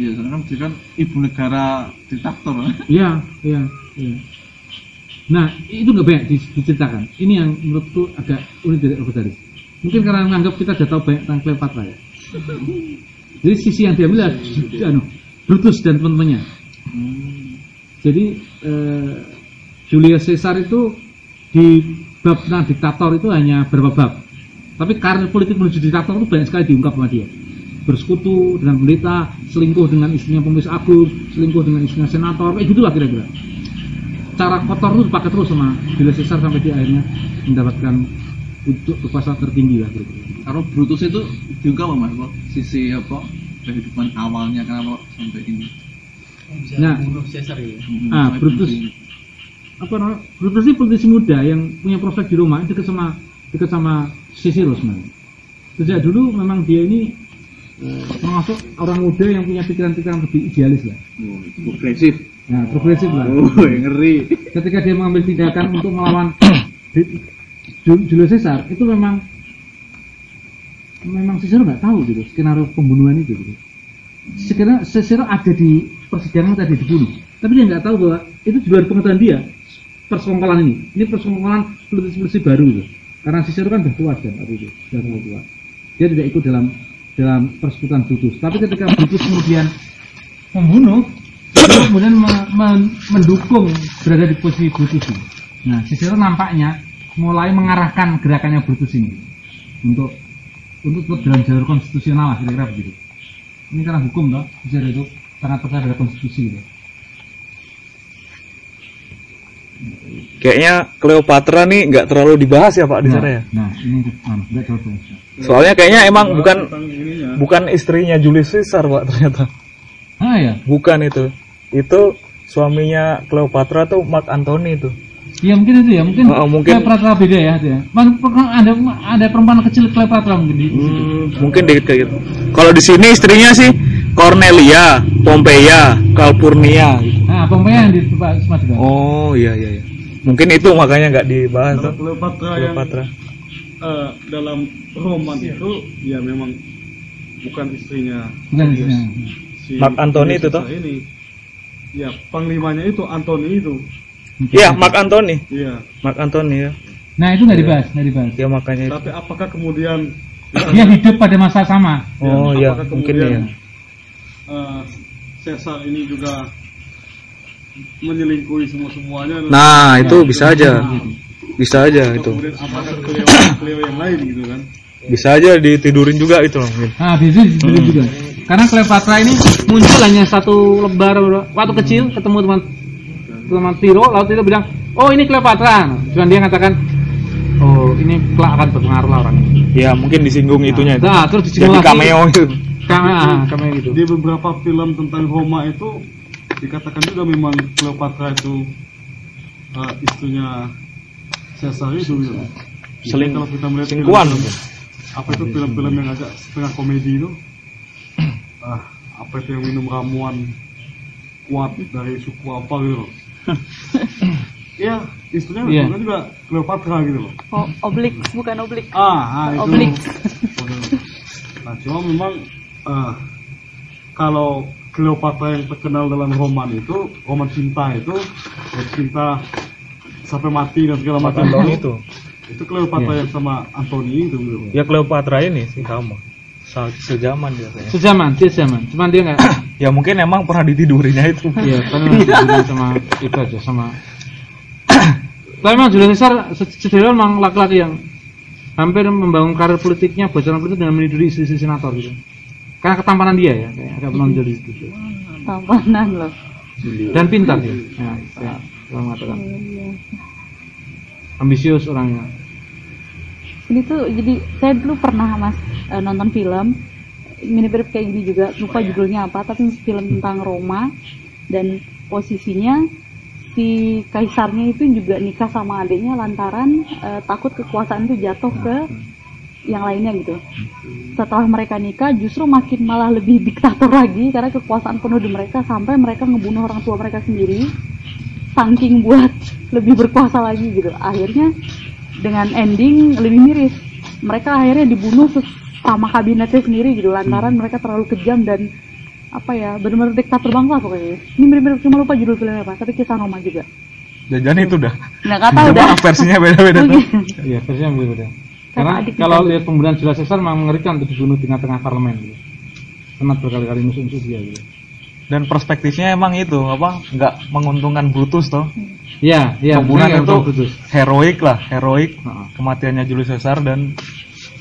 Iya, soalnya kan dia kan ibu negara diktator. Iya, iya, iya. Nah, itu nggak banyak di- diceritakan. Ini yang menurutku agak unik dari Robert Harris. Mungkin karena menganggap kita sudah tahu banyak tentang Cleopatra ya. Jadi sisi yang diambil adalah anu, Brutus dan teman-temannya. Jadi eh, Julius Caesar itu di bab tentang diktator itu hanya beberapa bab. Tapi karir politik menuju diktator itu banyak sekali diungkap sama dia. Bersekutu dengan pendeta, selingkuh dengan istrinya pemis agung, selingkuh dengan istrinya senator, kayak gitulah kira-kira. Cara kotor itu dipakai terus sama Julius Caesar sampai dia akhirnya mendapatkan untuk kekuasaan tertinggi lah kira-kira. Kalau Brutus itu juga apa mas? Apa? Sisi apa kehidupan awalnya kenapa sampai ini? Nah, bunuh Caesar ya. Ah, Brutus. apa namanya Brutus ini politisi muda yang punya prospek di Roma dekat sama dekat sama Cicero sebenarnya. Sejak dulu memang dia ini eh, termasuk orang muda yang punya pikiran-pikiran lebih idealis lah. Progresif. Nah, progresif lah. Oh, ngeri. Ketika dia mengambil tindakan untuk melawan Ju- Julius Caesar itu memang memang Cicero nggak tahu gitu skenario pembunuhan itu gitu. Sekarang Cicero ada di persidangan tadi dibunuh, tapi dia nggak tahu bahwa itu di luar pengetahuan dia persekongkolan ini. Ini persekongkolan politisi-politisi baru gitu. Karena Cicero kan sudah tua kan itu, sudah mulai tua. dia tidak ikut dalam dalam persekutuan Brutus tapi ketika Brutus kemudian membunuh dia kemudian me- me- mendukung berada di posisi Brutus ini. nah Cicero nampaknya mulai mengarahkan gerakannya Brutus ini untuk untuk tetap dalam jalur konstitusional lah kira-kira begitu ini karena hukum toh Cicero itu sangat percaya pada konstitusi gitu. Kayaknya Cleopatra nih nggak terlalu dibahas ya Pak di sana ya. nah ini nggak terlalu. Soalnya kayaknya emang bukan ininya. bukan istrinya Julius Caesar Pak ternyata. ah ya Bukan itu. Itu suaminya Cleopatra tuh Mark Antony itu. Ya mungkin itu ya, mungkin, Oh, mungkin- Cleopatra beda ya, itu ya. Man- ada ada perempuan kecil Cleopatra mungkin di, di situ. Hmm, mungkin dikit kayak gitu. Kalau di sini istrinya sih Cornelia, Pompeia, Calpurnia. gitu. Nah, pemain yang di juga. Oh iya iya. iya. Mungkin itu makanya nggak dibahas Kalau tuh. Cleopatra yang Cleopatra. eh, dalam roman itu ya memang bukan istrinya Bukan istrinya. si Mark Antony itu toh? Ini ya panglimanya itu Antony itu Iya, Mark Antony. iya Mark Antony ya. Nah itu nggak dibahas, nggak dibahas. Ya makanya itu. tapi apakah kemudian Dia hidup pada masa sama. Oh Ya, iya, mungkin ya. eh, Caesar ini juga menyelingkuhi semua semuanya Nah, itu bisa aja. Bisa aja itu. yang lain gitu kan Bisa aja ditidurin juga itu loh mungkin. Nah, situ dibeli juga. Karena Cleopatra ini muncul hanya satu lebar waktu kecil ketemu teman teman Tiro, lalu Tiro bilang, oh ini Cleopatra. Cuman dia katakan, oh ini kelak akan berpengaruh lah orang ini. Ya, mungkin disinggung itunya itu. Nah, terus Jadi disinggung lagi. cameo itu. Cameo, ah, cameo gitu. di beberapa film tentang Roma itu dikatakan juga memang Cleopatra itu eh, istrinya Caesar itu gitu. Jadi Seling- kalau kita melihat selingkuhan. film-film, apa itu film-film yang agak setengah komedi itu ah apa itu yang minum ramuan kuat dari suku apa gitu loh. Iya, istrinya Iya. sebenarnya juga Cleopatra gitu loh. Oh, oblik, bukan oblik. Ah, ah itu. Oblik. Nah, cuma memang eh, kalau Cleopatra yang terkenal dalam roman itu, roman cinta itu, cinta sampai mati dan segala macam Antony itu. Itu Cleopatra Iya. yang sama Anthony itu gitu. Ya Cleopatra ini sih sama. Sa- Sejaman dia kayaknya. Sejaman, dia sejaman. Cuman dia nggak, Ya mungkin emang pernah ditidurinya itu. Iya, karena dibeli sama itu aja sama. Tapi memang Julius Caesar se- sejauh memang laki-laki yang hampir membangun karir politiknya, bocoran politik dengan meniduri istri-istri senator gitu. Karena ketampanan dia ya, kayak agak menonjol di situ. Tampanan loh. Dan pintar dia. Ya, saya saya mengatakan. Ambisius orangnya. Ini tuh jadi saya dulu pernah mas eh, nonton film mirip-mirip kayak gini juga lupa judulnya apa tapi film tentang Roma dan posisinya si kaisarnya itu juga nikah sama adiknya lantaran eh, takut kekuasaan itu jatuh ke yang lainnya gitu. Setelah mereka nikah justru makin malah lebih diktator lagi karena kekuasaan penuh di mereka sampai mereka ngebunuh orang tua mereka sendiri saking buat lebih berkuasa lagi gitu. Akhirnya dengan ending lebih miris. Mereka akhirnya dibunuh sama kabinetnya sendiri gitu lantaran mereka terlalu kejam dan apa ya benar-benar diktator banget lah pokoknya. Ini mirip-mirip cuma lupa judul filmnya apa, tapi kisah Roma juga. Jangan itu dah. Nggak kata udah. Versinya beda-beda tuh. Iya, versinya berbeda. Karena adik kalau kita. lihat pembunuhan Julius Caesar memang mengerikan untuk dibunuh di tengah-tengah parlemen gitu. Senat berkali-kali musuh-musuh dia gitu. Dan perspektifnya emang itu apa? Nggak menguntungkan Brutus toh. Iya, iya. Pembunuhan benar, itu betul. heroik lah, heroik Heeh. kematiannya Julius Caesar dan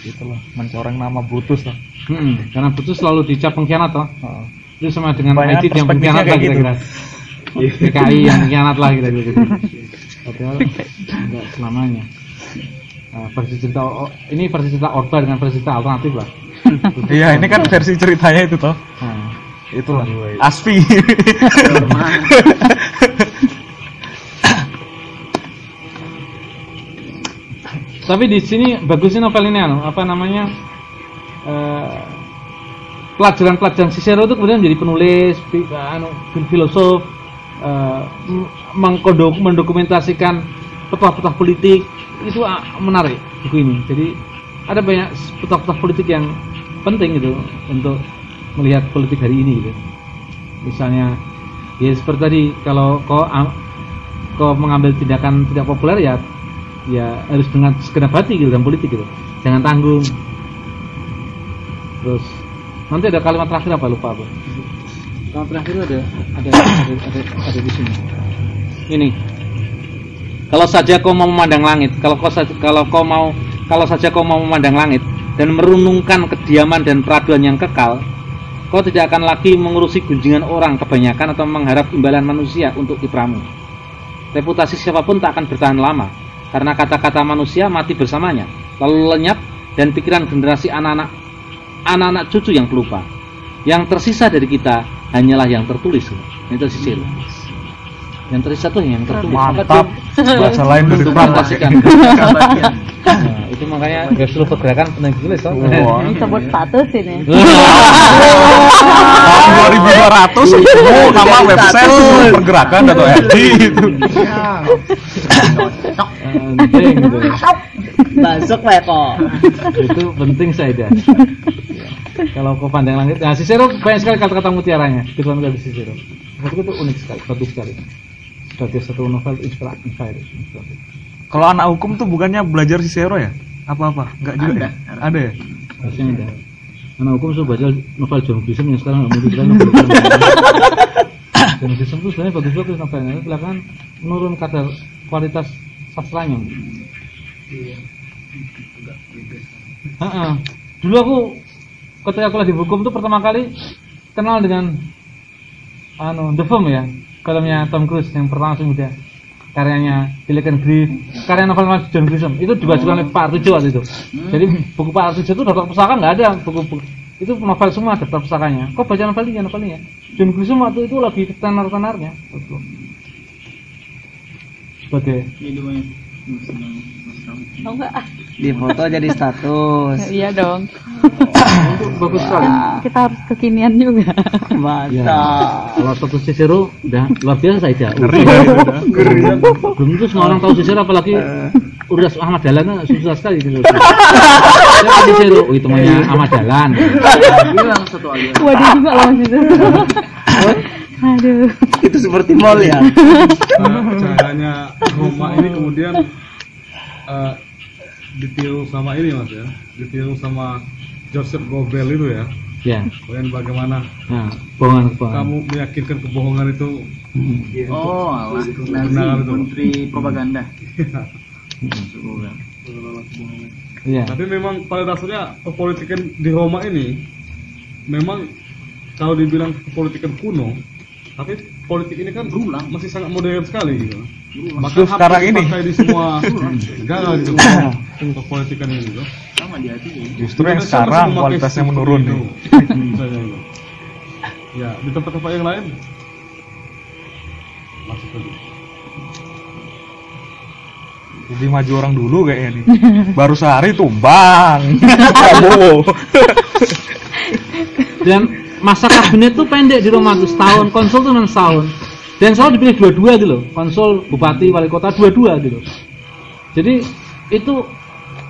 itulah mencoreng nama Brutus toh. Mm-mm, Karena Brutus selalu dicap pengkhianat toh. Heeh. Itu sama dengan Banyak Aidit yang pengkhianat lah kayak gitu. kira-kira. PKI yang pengkhianat lah kira-kira gitu. Padahal enggak selamanya. Nah, versi cerita oh, ini versi cerita Orba dengan versi cerita alternatif lah. Iya, ini kan versi ceritanya itu toh. Nah, Itulah. Aspi. Tapi di sini bagusnya novel ini anu, apa namanya? eh, pelajaran-pelajaran Cicero itu kemudian menjadi penulis, anu, fil- filosof, eh, mengkodok, mendokumentasikan petah-petah politik. Itu ah, menarik buku ini. Jadi ada banyak petah-petah politik yang penting gitu untuk melihat politik hari ini gitu. Misalnya ya seperti tadi kalau kau kau mengambil tindakan tidak populer ya ya harus dengan segenap hati gitu dalam politik gitu. Jangan tanggung. Terus nanti ada kalimat terakhir apa? Lupa aku. Kalimat terakhir ada ada ada, ada, ada di sini. Ini kalau saja kau mau memandang langit kalau kau saja, kalau kau mau kalau saja kau mau memandang langit dan merenungkan kediaman dan peraduan yang kekal kau tidak akan lagi mengurusi gunjingan orang kebanyakan atau mengharap imbalan manusia untuk kipramu. Reputasi siapa pun tak akan bertahan lama karena kata-kata manusia mati bersamanya lalu lenyap dan pikiran generasi anak-anak anak-anak cucu yang pelupa. Yang tersisa dari kita hanyalah yang tertulis. Itu sisir yang tersisa tuh yang tertulis Mantap. Bahasa lain dari Itu pastikan. Nah, itu makanya gak seluruh pergerakan penting tulis. Wah. Ini sebut status ini. Tahun 2200 oh, nama website pergerakan atau FD itu. Penting gitu. Masuk Pak. Itu penting saya dah. Kalau kau pandang langit, nah Cicero banyak sekali kata-kata mutiaranya. Kita nggak di Cicero. Menurutku itu unik sekali, bagus sekali. Sebagai satu novel inspiratif. inspiratif. Kalau anak hukum tuh bukannya belajar Cicero ya? Apa-apa? Enggak juga Ada. ya? Ada ya? Harusnya ada. Anak hukum sudah baca novel John Grisham yang sekarang nggak mungkin novel John Grisham itu sebenarnya bagus-bagus novelnya, tapi belakangan menurun kadar kualitas sastranya. Heeh. Dulu aku ketika aku lagi hukum tuh pertama kali kenal dengan anu The Firm ya, filmnya Tom Cruise yang pertama sih muda karyanya Pelican Brief, karya novel Mas John Grisham itu dibacakan oleh Pak Artijo waktu itu. Jadi buku Pak Artijo itu daftar pusaka nggak ada buku-buku itu novel semua daftar pusakanya. Kok baca novel ini ya novel ini ya? John Grisham waktu itu lagi tenar-tenarnya. Betul. Sebagai Oh enggak? Di foto jadi status. Iya dong. bagus sekali. Kita harus kekinian juga. Ya, Mantap. kalau satu Cicero udah luar biasa saja. Ngeri ya, dah. Ngeri. Belum itu semua orang tahu Cicero apalagi Urdas Ahmad Dahlan kan susah sekali gitu. Siapa Cicero? Oh, itu namanya Ahmad Dahlan. bilang satu aja Waduh juga loh Mas itu. Aduh. Itu seperti mall ya. Nah, cahayanya Roma ini kemudian eh, ditiru sama ini mas ya, ditiru sama Joseph Goebbels itu ya. Ya. Kemudian bagaimana Nah, bohongan bohongan. kamu meyakinkan kebohongan itu oh alah Benar Nazi itu. menteri propaganda Iya. Tapi memang pada dasarnya kepolitikan di Roma ini memang kalau dibilang kepolitikan kuno, tapi politik ini kan Berulang. masih sangat modern sekali gitu. Justru sekarang ini. dipakai di semua negara gitu. kepolitikan ini gitu. sama di hati ya. Justru yang sekarang kualitasnya menurun nih. Ya, di tempat-tempat yang lain. Lebih maju orang dulu kayaknya nih. Baru sehari tumbang. Prabowo. Dan masa kabinet tuh pendek di Roma tuh setahun, konsul tuh cuma setahun. Dan selalu dipilih dua-dua gitu loh, konsul, bupati, wali kota dua-dua gitu. Jadi itu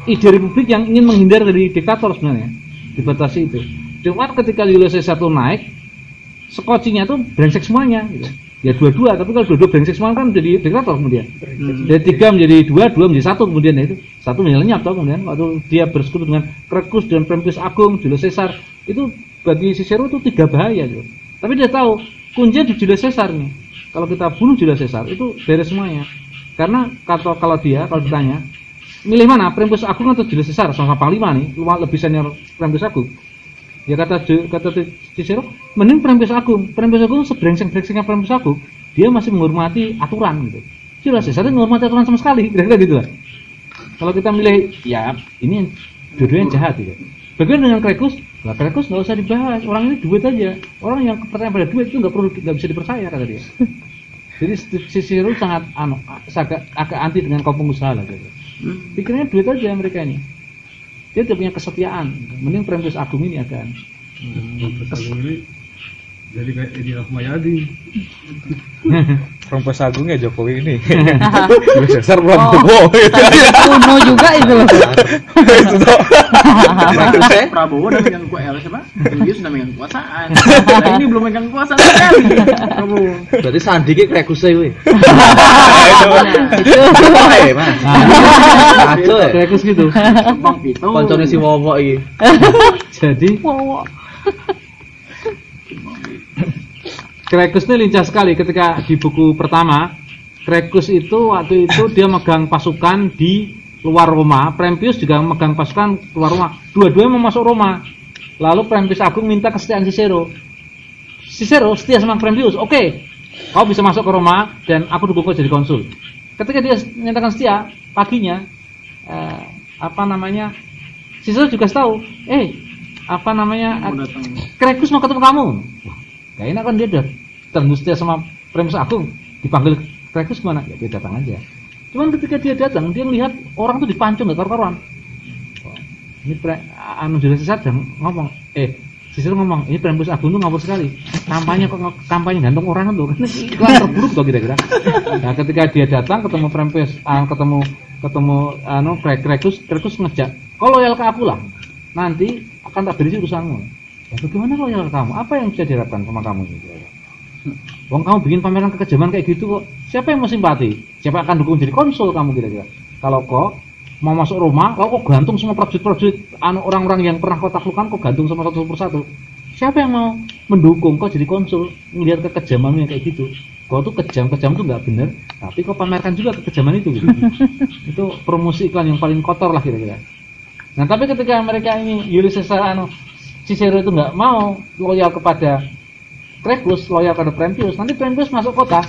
ide republik yang ingin menghindar dari diktator sebenarnya, dibatasi itu. Cuma ketika Caesar tuh naik, skocinya tuh brengsek semuanya gitu. Ya dua-dua, tapi kalau dua-dua brengsek semua kan jadi diktator kemudian. Dari tiga menjadi dua, dua menjadi satu kemudian ya itu. Satu menjadi lenyap kemudian waktu dia bersekutu dengan Cracus dan Prentius Agung, Julius Caesar itu bagi Cicero itu tiga bahaya gitu. Tapi dia tahu kuncinya di Julius Caesar nih. Kalau kita bunuh Julius Caesar itu beres semuanya. Karena kalau kalau dia kalau ditanya milih mana Prentius Agung atau Julius Caesar? Sama panglima nih lebih senior Prentius Agung. Ya kata kata Cicero mending Prentius Agung. Prentius Agung sebrengseng-brengsengnya Prentius Agung dia masih menghormati aturan gitu. Julius Caesar itu menghormati aturan sama sekali kira-kira gitu lah. Kalau kita milih ya ini dua-duanya jahat gitu. Bagaimana dengan Cracus lah Cracus nggak usah dibahas. Orang ini duit aja. Orang yang percaya pada duit itu nggak perlu nggak bisa dipercaya kata dia. Jadi Cicero sangat anu agak, agak anti dengan kaum pengusaha lah gitu. pikirnya duit aja mereka ini. Dia tidak punya kesetiaan. Mending Prentius Agung ini Agung ini jadi kayak Edi Rahmayadi Rompes Agung ya Jokowi ini. Julius Caesar Prabowo. Kuno juga itu loh. Itu tuh. Prabowo udah megang kekuasaan siapa? Julius udah megang kekuasaan. Nah ini belum megang kekuasaan sekali. Prabowo. Berarti Sandi ki krekusnya kuwi. Itu. Eh, Mas. Kacau ya. Krekus gitu. Bang Pito. Koncone si Wowo iki. Jadi Wow. Krekus ini lincah sekali ketika di buku pertama. Krekus itu waktu itu dia megang pasukan di luar Roma. Prempius juga megang pasukan keluar Roma. Dua-duanya mau masuk Roma. Lalu Prempius Agung minta kesetiaan Cicero. Cicero setia sama Prempius. Oke kau bisa masuk ke Roma dan aku dukung kau jadi konsul. Ketika dia menyatakan setia paginya eh, apa namanya Cicero juga tahu eh apa namanya Mau. Krekus mau ketemu kamu. Gak enak kan dia udah tembus dia sama Primus Agung dipanggil Krekus gimana? Ya dia datang aja. Cuman ketika dia datang dia melihat orang tuh dipancung gak karuan. Ini pre, anu Julius Caesar dan ngomong, eh Sisir ngomong, ini Primus Agung tuh ngawur sekali. Kampanye kok kampanye gantung orang tuh. Kan iklan terburuk tuh kira-kira. Nah, ketika dia datang ketemu Primus, ah, ketemu ketemu anu Kre- Krekus, Krekus ngejak, "Kau loyal ke aku lah. Nanti akan tak beri urusanmu." Ya, bagaimana loyal kamu? Apa yang bisa diharapkan sama kamu? Gitu. Wong kamu bikin pameran kekejaman kayak gitu kok. Siapa yang mau simpati? Siapa yang akan dukung jadi konsul kamu kira-kira? Kalau kok mau masuk Roma, kau kok gantung semua prajurit-prajurit anu orang-orang yang pernah kau taklukkan kok gantung sama satu persatu. Siapa yang mau mendukung kau jadi konsul melihat kekejamanmu yang kayak gitu? Kau tuh kejam-kejam tuh nggak bener, tapi kau pamerkan juga kekejaman itu. Gitu. itu promosi iklan yang paling kotor lah kira-kira. Nah tapi ketika mereka ini Caesar anu Cicero itu nggak mau loyal kepada Krekus, loyal kepada Prentius, nanti Prentius masuk kota,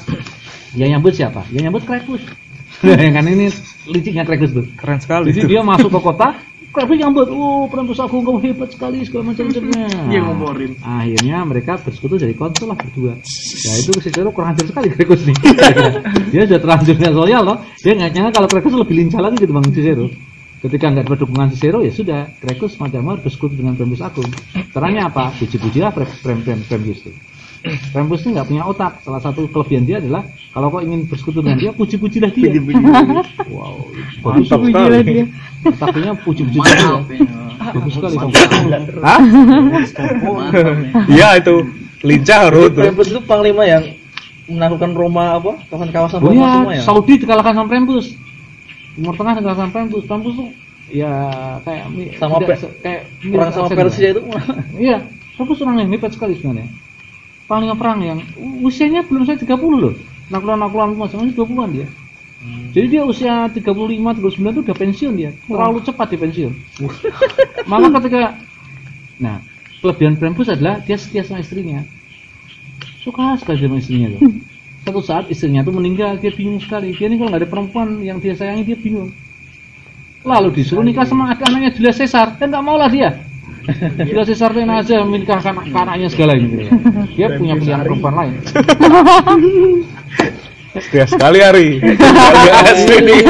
yang nyambut siapa? Yang nyambut Krekus. yang kan ini liciknya Krekus tuh. Keren sekali. Jadi dia masuk ke kota, Krekus nyambut, oh Prentius aku kamu hebat sekali segala macam-macamnya. Dia ngomporin. Akhirnya mereka bersekutu jadi konsul lah berdua. Ya itu Cicero kurang ajar sekali Krekus nih. dia sudah terlanjur nggak loyal loh. Dia nggak nyangka kalau Krekus lebih lincah lagi gitu bang Cicero. Ketika nggak dapat dukungan Cicero ya sudah Krekus macam bersekutu dengan Prentius Agung. Caranya apa? Puji-pujilah Prem Prem itu. Prentius itu nggak punya otak. Salah satu kelebihan dia adalah kalau kau ingin bersekutu dengan dia, puji-pujilah dia. Wow, bagus Mantap sekali. dia. Otaknya puji-pujilah dia. Ya. Bagus sekali. Bang. Hah? Mantap nih. Iya itu. Lincah Ruth. tuh. Prempus itu panglima yang menaklukkan Roma apa? Kawasan-kawasan Oh Roma iya, semua ya. Saudi dikalahkan sama Prempus. Timur Tengah dikalahkan sama. Prempus tuh ya kayak Sama tidak kayak sama Persia itu Iya, Prempus orang yang hebat sekali sebenarnya. Panglima perang yang usianya belum sampai 30 loh. Nakluan-nakluan masih masih 20-an dia. Jadi dia usia 35, 39 tuh udah pensiun dia. Terlalu cepat dia pensiun. Maka ketika nah, kelebihan Prempus adalah dia setia sama istrinya. Suka sekali sama istrinya tuh. Satu saat istrinya tuh meninggal, dia bingung sekali. Dia ini kalau nggak ada perempuan yang dia sayangi, dia bingung. Lalu disuruh nikah sama anak anaknya Julius Caesar, kan nggak mau lah dia. Caesar tuh enak aja menikahkan anak anaknya segala gitu. Dia punya pilihan perempuan lain. Setia sekali Ari. Dia asli nih.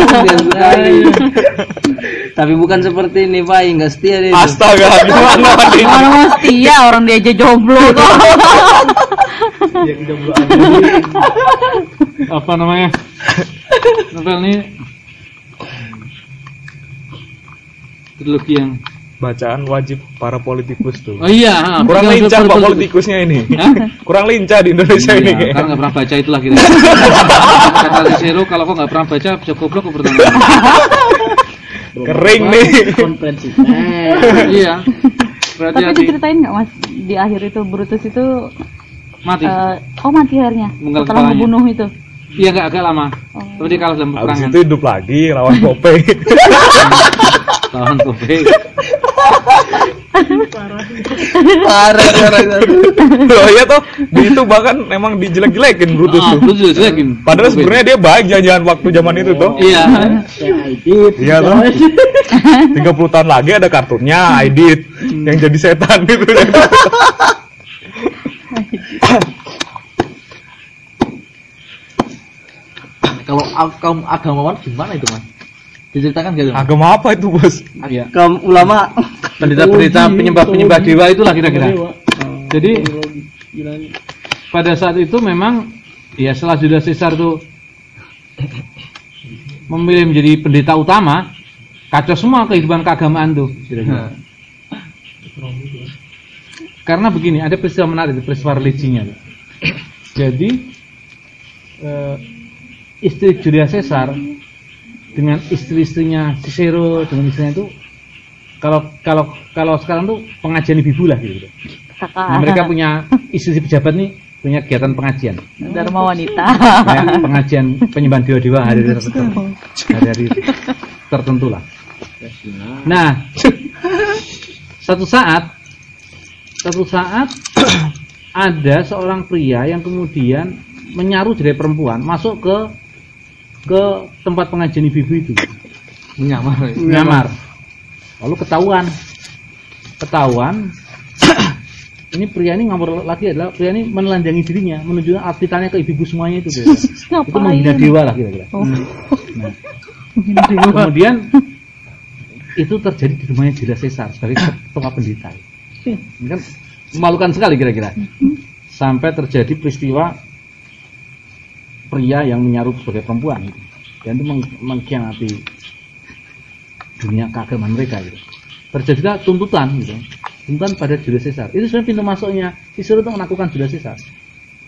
Tapi bukan seperti ini, Pak. Enggak setia dia. itu. Astaga, gimana nih? Orang setia, orang dia aja jomblo tuh. Apa namanya? Novel ini trilogi yang Bacaan wajib para politikus tuh. Oh iya, Kurang lincah Pak politikusnya ini. Hah? Kurang lincah di Indonesia ini Iya, kayaknya. karena nggak pernah baca itulah kita. Kata Cicero kalau kau nggak pernah baca bisa goblok kau pertama. Kering nih. Konferensi. iya. Berarti Tapi hati diceritain nggak mas di akhir itu Brutus itu mati. eh, oh mati akhirnya setelah membunuh itu. Iya nggak agak lama. Oh. Tapi dia kalah dalam Habis peperangan. itu hidup lagi lawan Pope. Lawan Kobe. Parah, parah, parah. Loh iya tuh, di itu bahkan memang dijelek-jelekin Brutus Ah, tuh. Brutus jelekin. Padahal sebenarnya dia baik jalan waktu zaman itu tuh. Iya. Iya tuh. 30 tahun lagi ada kartunnya I did yang jadi setan gitu. Kalau kaum agamawan gimana itu, Mas? Diceritakan gitu. Agama apa itu, Bos? Iya. Kaum ulama. Pendeta-pendeta penyembah-penyembah dewa itulah kira-kira. Jadi pada saat itu memang ya setelah Julius Caesar tuh memilih menjadi pendeta utama, kacau semua kehidupan keagamaan tuh. kira-kira. Karena begini, ada peristiwa menarik, peristiwa religinya. tuh. Jadi eh, istri Julius Caesar dengan istri-istrinya Cicero dengan istrinya itu kalau kalau kalau sekarang tuh pengajian ibu lah gitu. kakak Nah, mereka punya istri pejabat nih punya kegiatan pengajian. Dharma wanita Ya, pengajian penyembahan dewa-dewa hari-hari tertentu. Hari-hari tertentu lah. Nah, satu saat satu saat ada seorang pria yang kemudian menyaru dari perempuan masuk ke ke tempat pengajian ibu-ibu itu Menyamar. ya. nyamar lalu ketahuan ketahuan ini pria ini ngamur lagi adalah pria ini menelanjangi dirinya menunjukkan artikelnya ke ibu-ibu semuanya itu kira-kira. itu menghina dewa lah kira-kira Oh. Nah, kemudian itu terjadi di rumahnya Julius Caesar sebagai ketua pendeta. Ini kan memalukan sekali kira-kira. Sampai terjadi peristiwa pria yang menyaruh sebagai perempuan gitu. dan itu meng- mengkhianati dunia keagamaan mereka gitu. Terjadi tuntutan gitu. Tuntutan pada Julius Caesar. Itu sebenarnya pintu masuknya Caesar untuk melakukan Julius Caesar.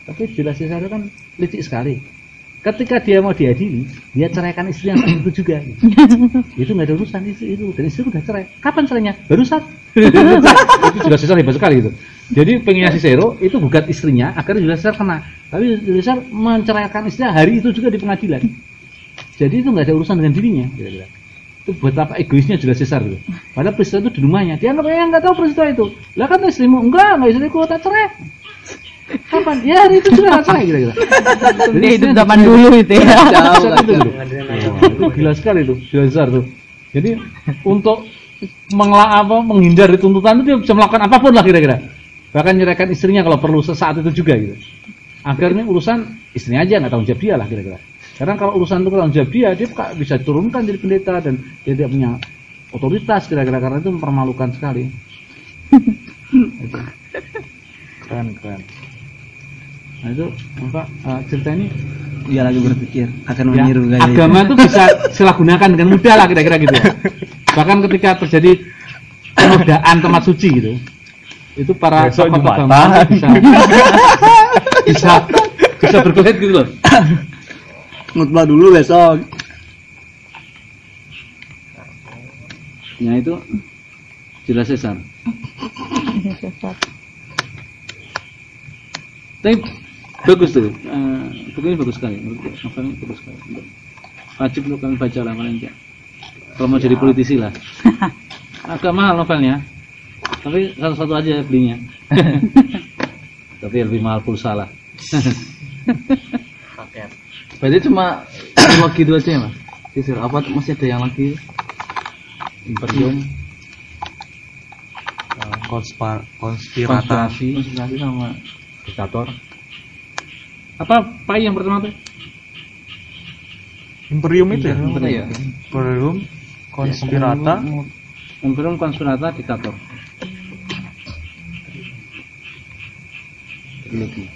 Tapi Julius Caesar itu kan licik sekali. Ketika dia mau diadili, dia ceraikan istri yang itu juga. Gitu. itu nggak ada urusan istri itu dan istri udah cerai. Kapan cerainya? Barusan. itu Julius Caesar hebat sekali gitu. Jadi pengennya Cicero itu gugat istrinya agar Julius Caesar kena. Tapi Julius Caesar menceraikan istrinya hari itu juga di pengadilan. Jadi itu nggak ada urusan dengan dirinya. Kira-kira. Itu buat apa egoisnya Julius Caesar gitu. Padahal peristiwa itu di rumahnya. Dia nggak yang nggak tahu peristiwa itu. Lah kan istrimu enggak, nggak istriku tak cerai. Kapan? Ya hari itu juga nggak cerai kira-kira. Jadi istrinya zaman dulu itu ya Jauh, itu, itu gila sekali tuh, Julius Caesar tuh. Jadi untuk mengelak apa menghindar dari tuntutan itu dia bisa melakukan apa pun lah kira-kira. Bahkan nyerahkan istrinya kalau perlu sesaat itu juga gitu. Akhirnya urusan istrinya aja nggak tanggung jawab dia lah kira-kira. Karena kalau urusan itu tanggung jawab dia, dia bisa turunkan jadi pendeta dan dia tidak punya otoritas kira-kira karena itu mempermalukan sekali. Itu. Keren keren. Nah itu apa eh, cerita ini Dia lagi berpikir akan ya, meniru gaya itu. agama itu bisa silahgunakan dengan mudah lah kira-kira gitu ya. Bahkan ketika terjadi penodaan tempat suci gitu, itu para Besok tokoh Jumatan. agama bisa bisa bisa berkelit gitu loh. Khutbah dulu besok. Ya itu jelas Caesar. Tapi bagus tuh, eh, buku ini bagus sekali. Menurutku novel ini bagus sekali. Wajib untuk kami baca lah paling. Kalau mau jadi politisi lah. Agak mahal novelnya, tapi satu-satu aja belinya. tapi lebih mahal pulsa lah. paket Berarti cuma trilogi itu aja ya mas? Sisir, apa masih ada yang lagi? Imperium, Konspar konspirata konspirasi, Konspirasi sama diktator. Apa pai yang pertama tuh? Imperium itu ya ya? Imperium konspirata Imperium konspirata diktator. Trilogi.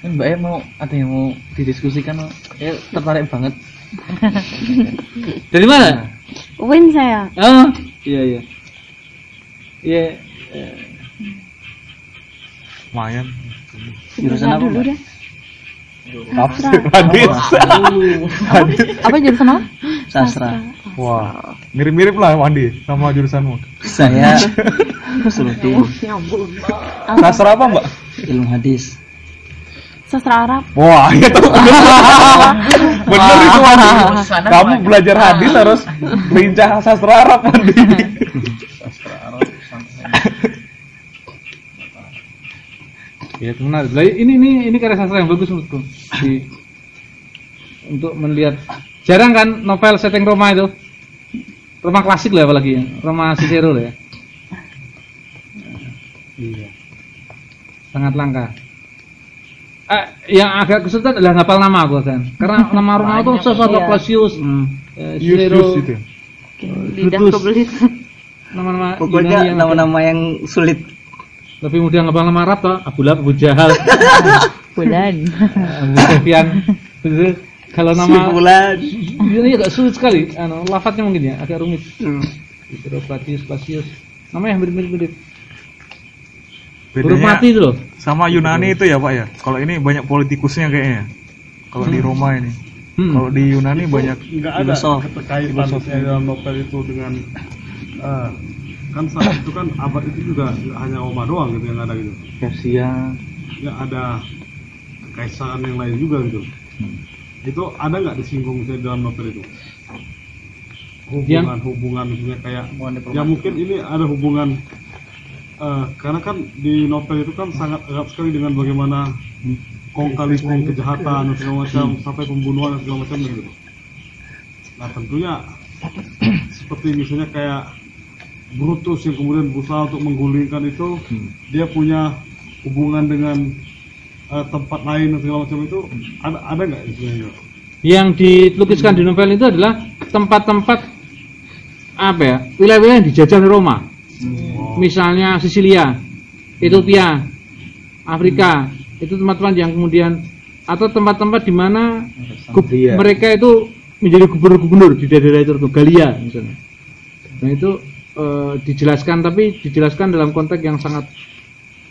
Kan Mbak E mau ada yang mau didiskusikan? Eh tertarik banget. Dari mana? Win saya Oh, iya iya. Iya. eh, lumayan Jurusan apa, dulu deh tafsir hadis apa jurusan apa Sastra. Wah mirip-mirip lah Wandi sama jurusanmu. Saya Sulutin sastra apa mbak? Ilmu hadis. sastra Arab. Wah itu bener itu Wandi. Sana kamu belajar hadis harus lincah sastra Arab Wandi. Iya, itu menarik. Lah, ini ini ini karya sastra yang bagus menurutku. Di, untuk melihat jarang kan novel setting Roma itu. Roma klasik lah apalagi ya. Roma Cicero lah ya. Iya. Sangat langka. Eh, yang agak kesulitan adalah ngapal nama aku kan. Karena nama Roma itu sesuatu Iya. Clausius, eh, Cicero, lidah kebelit nama-nama Pokoknya yang nama-nama yang sulit. lebih mudah ngapal nama Arab toh Abu Lahab, Abu Jahal Bulan. Sofian Itu kalau nama Bulan. ini agak sulit sekali. Anu lafadznya mungkin ya agak rumit. Cicero Platius Plasius namanya hampir mirip-mirip huruf mati itu loh. sama Yunani itu ya Pak ya. Kalau ini banyak politikusnya kayaknya. Kalau di Roma ini. Hmm. Kalau di Yunani banyak nggak ada keterkaitan dalam novel itu dengan eh, kan saat itu kan abad itu juga nggak hanya Roma doang gitu yang ada gitu. Persia. Ya ada kekaisaran yang lain juga gitu itu ada nggak disinggung misalnya dalam novel itu? Hubungan hubungan misalnya kayak ya mungkin ini ada hubungan eh, karena kan di novel itu kan sangat erat sekali dengan bagaimana kong kali kong kejahatan dan segala macam sampai pembunuhan dan segala macam gitu nah tentunya seperti misalnya kayak Brutus yang kemudian berusaha untuk menggulingkan itu dia punya hubungan dengan eh, tempat lain dan segala macam itu ada ada nggak istilahnya? Yang dilukiskan di novel itu adalah tempat-tempat apa ya wilayah-wilayah yang dijajah oleh Roma. Misalnya Sisilia Ethiopia Afrika itu tempat-tempat yang kemudian atau tempat-tempat di mana Alexandria. mereka itu menjadi gubernur-gubernur di daerah itu Galia misalnya. Nah itu eh, dijelaskan tapi dijelaskan dalam konteks yang sangat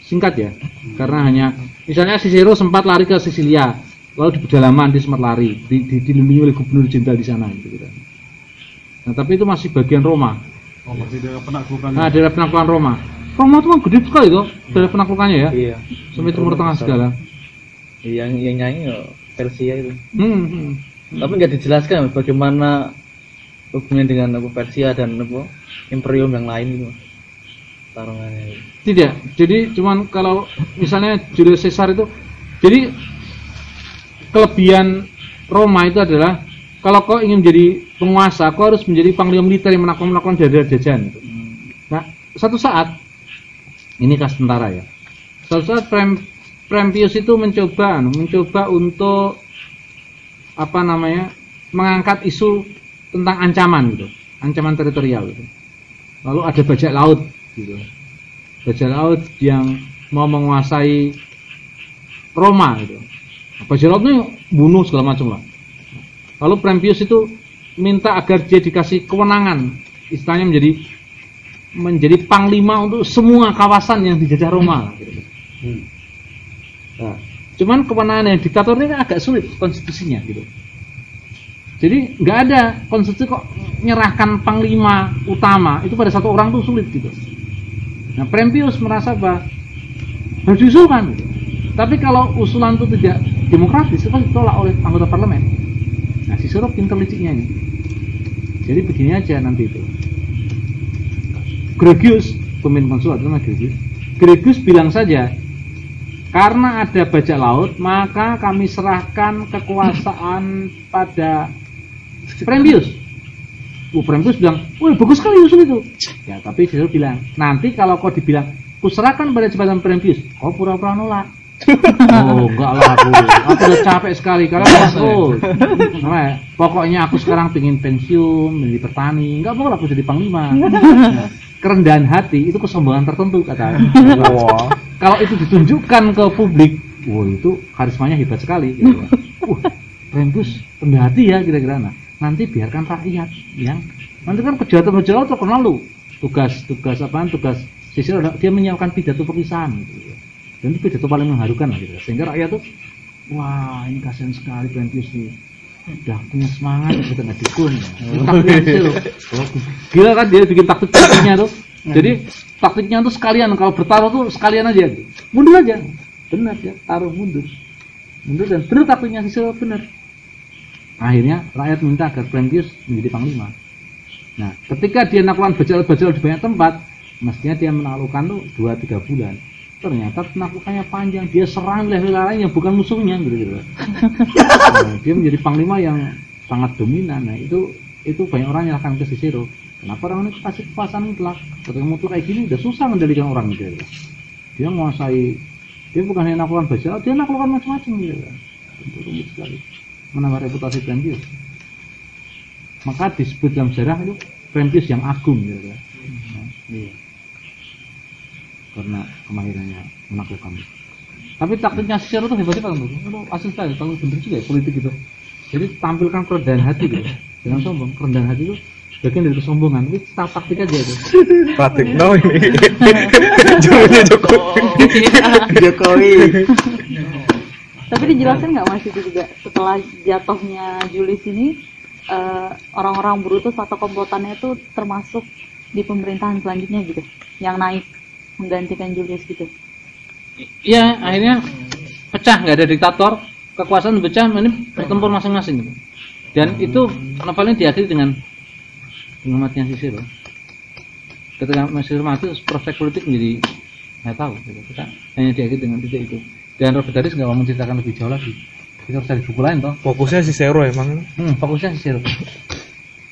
singkat ya karena hanya misalnya Cicero sempat lari ke Sisilia lalu di pedalaman dia sempat lari di, di, dilindungi oleh gubernur jenderal di sana gitu kan. nah tapi itu masih bagian Roma. Oh masih daerah penaklukan nah daerah penaklukan Roma. Roma itu kan gede sekali tuh daerah penaklukannya ya. Iya. Sampai timur tengah segala. Yang yang nyanyi ya Persia itu. Hmm, hmm. tapi nggak dijelaskan bagaimana hubungan dengan apa Persia dan apa imperium yang lain itu Tidak. Jadi cuman kalau misalnya Julius Caesar itu jadi kelebihan Roma itu adalah kalau kau ingin menjadi penguasa, kau harus menjadi panglima militer yang melakukan daerah jajahan. Gitu. Nah, satu saat ini kas tentara ya. Suatu saat Prem, Prempius itu mencoba anu, mencoba untuk apa namanya? mengangkat isu tentang ancaman gitu, ancaman teritorial gitu. Lalu ada bajak laut gitu. Bajak laut yang mau menguasai Roma gitu. Bajak laut ini bunuh segala macam lah. Lalu Prempius itu minta agar dia dikasih kewenangan, istilahnya menjadi menjadi panglima untuk semua kawasan yang dijajah Roma. Gitu. Nah, cuman kewenangan yang diktator ini kan agak sulit konstitusinya gitu. Jadi nggak ada konstitusi kok menyerahkan panglima utama itu pada satu orang tuh sulit gitu. Nah, Prempius merasa bahwa harus diusulkan. Tapi kalau usulan itu tidak demokratis, itu ditolak oleh anggota parlemen. Nah, si Surup pinter liciknya ini. Jadi begini aja nanti itu. Gregius, pemimpin konsulat itu namanya Gregius. Gregius bilang saja, karena ada bajak laut, maka kami serahkan kekuasaan pada Prempius. Oh, Prempius bilang, wih bagus sekali usul itu. Ya, tapi Cicero bilang, nanti kalau kau dibilang, kuserahkan pada jabatan Prempius, kau pura-pura nolak. oh, enggak lah aku. Aku udah capek sekali karena aku. Nah, pokoknya aku sekarang pengen pensiun, menjadi petani. Enggak mau aku jadi panglima. Nah, kerendahan hati itu kesombongan tertentu kata. Wah. Kalau itu ditunjukkan ke publik, wah itu karismanya hebat sekali. Gitu. Wah, Prempius rendah hati ya kira-kira. Nah, nanti biarkan rakyat yang nanti kan kejahatan-kejahatan terkenal lu. Tugas tugas apaan? Tugas adalah dia menyiapkan pidato perpisahan gitu. Dan itu pidato paling mengharukan lah gitu. Sehingga rakyat tuh wah ini kasihan sekali Prentius nih. Udah punya semangat kita nggak dukung. Taktiknya sih loh. Gila kan dia bikin taktik taktiknya tuh. Jadi taktiknya tuh sekalian kalau bertaruh tuh sekalian aja. Mundur aja. Benar ya, taruh mundur. Mundur dan benar taktiknya Cicero benar. Akhirnya rakyat minta agar Prentius menjadi panglima. Nah, ketika dia melakukan bajal-bajal di banyak tempat, mestinya dia menaklukkan tuh 2-3 bulan. Ternyata penaklukannya panjang, dia serang wilayah lain yang bukan musuhnya gitu gitu. Nah, dia menjadi panglima yang sangat dominan. Nah, itu itu banyak orang nyalahkan ke Cicero. Kenapa orang ini kasih kekuasaan mutlak? Ketika mutlak kayak gini udah susah mengendalikan orang gitu. Dia menguasai dia bukan hanya melakukan bajal, dia melakukan macam-macam gitu. Itu rumit sekali. Menambah reputasi Prentius. Maka disebut dalam sejarah itu Prentius yang agung gitu kan. Nah, iya. Karena kemahirannya menaklukkan. tapi taktiknya Cicero tuh hebat banget tuh itu asli sekali kalau bener juga ya politik itu jadi tampilkan kerendahan hati gitu jangan sombong kerendahan hati itu bagian dari kesombongan itu tak taktik aja itu Pratik no ini. Jurunya Jokowi. Jokowi. Tapi dijelasin nggak mas itu juga setelah jatuhnya Julius ini eh, orang-orang Brutus atau komplotannya itu termasuk di pemerintahan selanjutnya gitu, yang naik menggantikan Julius gitu. Iya, akhirnya pecah nggak ada diktator, kekuasaan pecah, ini bertempur masing-masing gitu. Dan itu novelnya diakhiri dengan dengan matinya Cicero. Ketika Cicero mati, prospek politik menjadi nggak tahu. Gitu. Kita hanya diakhiri dengan titik itu. Dan Robert Harris nggak mau menceritakan lebih jauh lagi. Kita harus cari buku lain toh. Fokusnya si Zero emang. Hmm, fokusnya Cicero.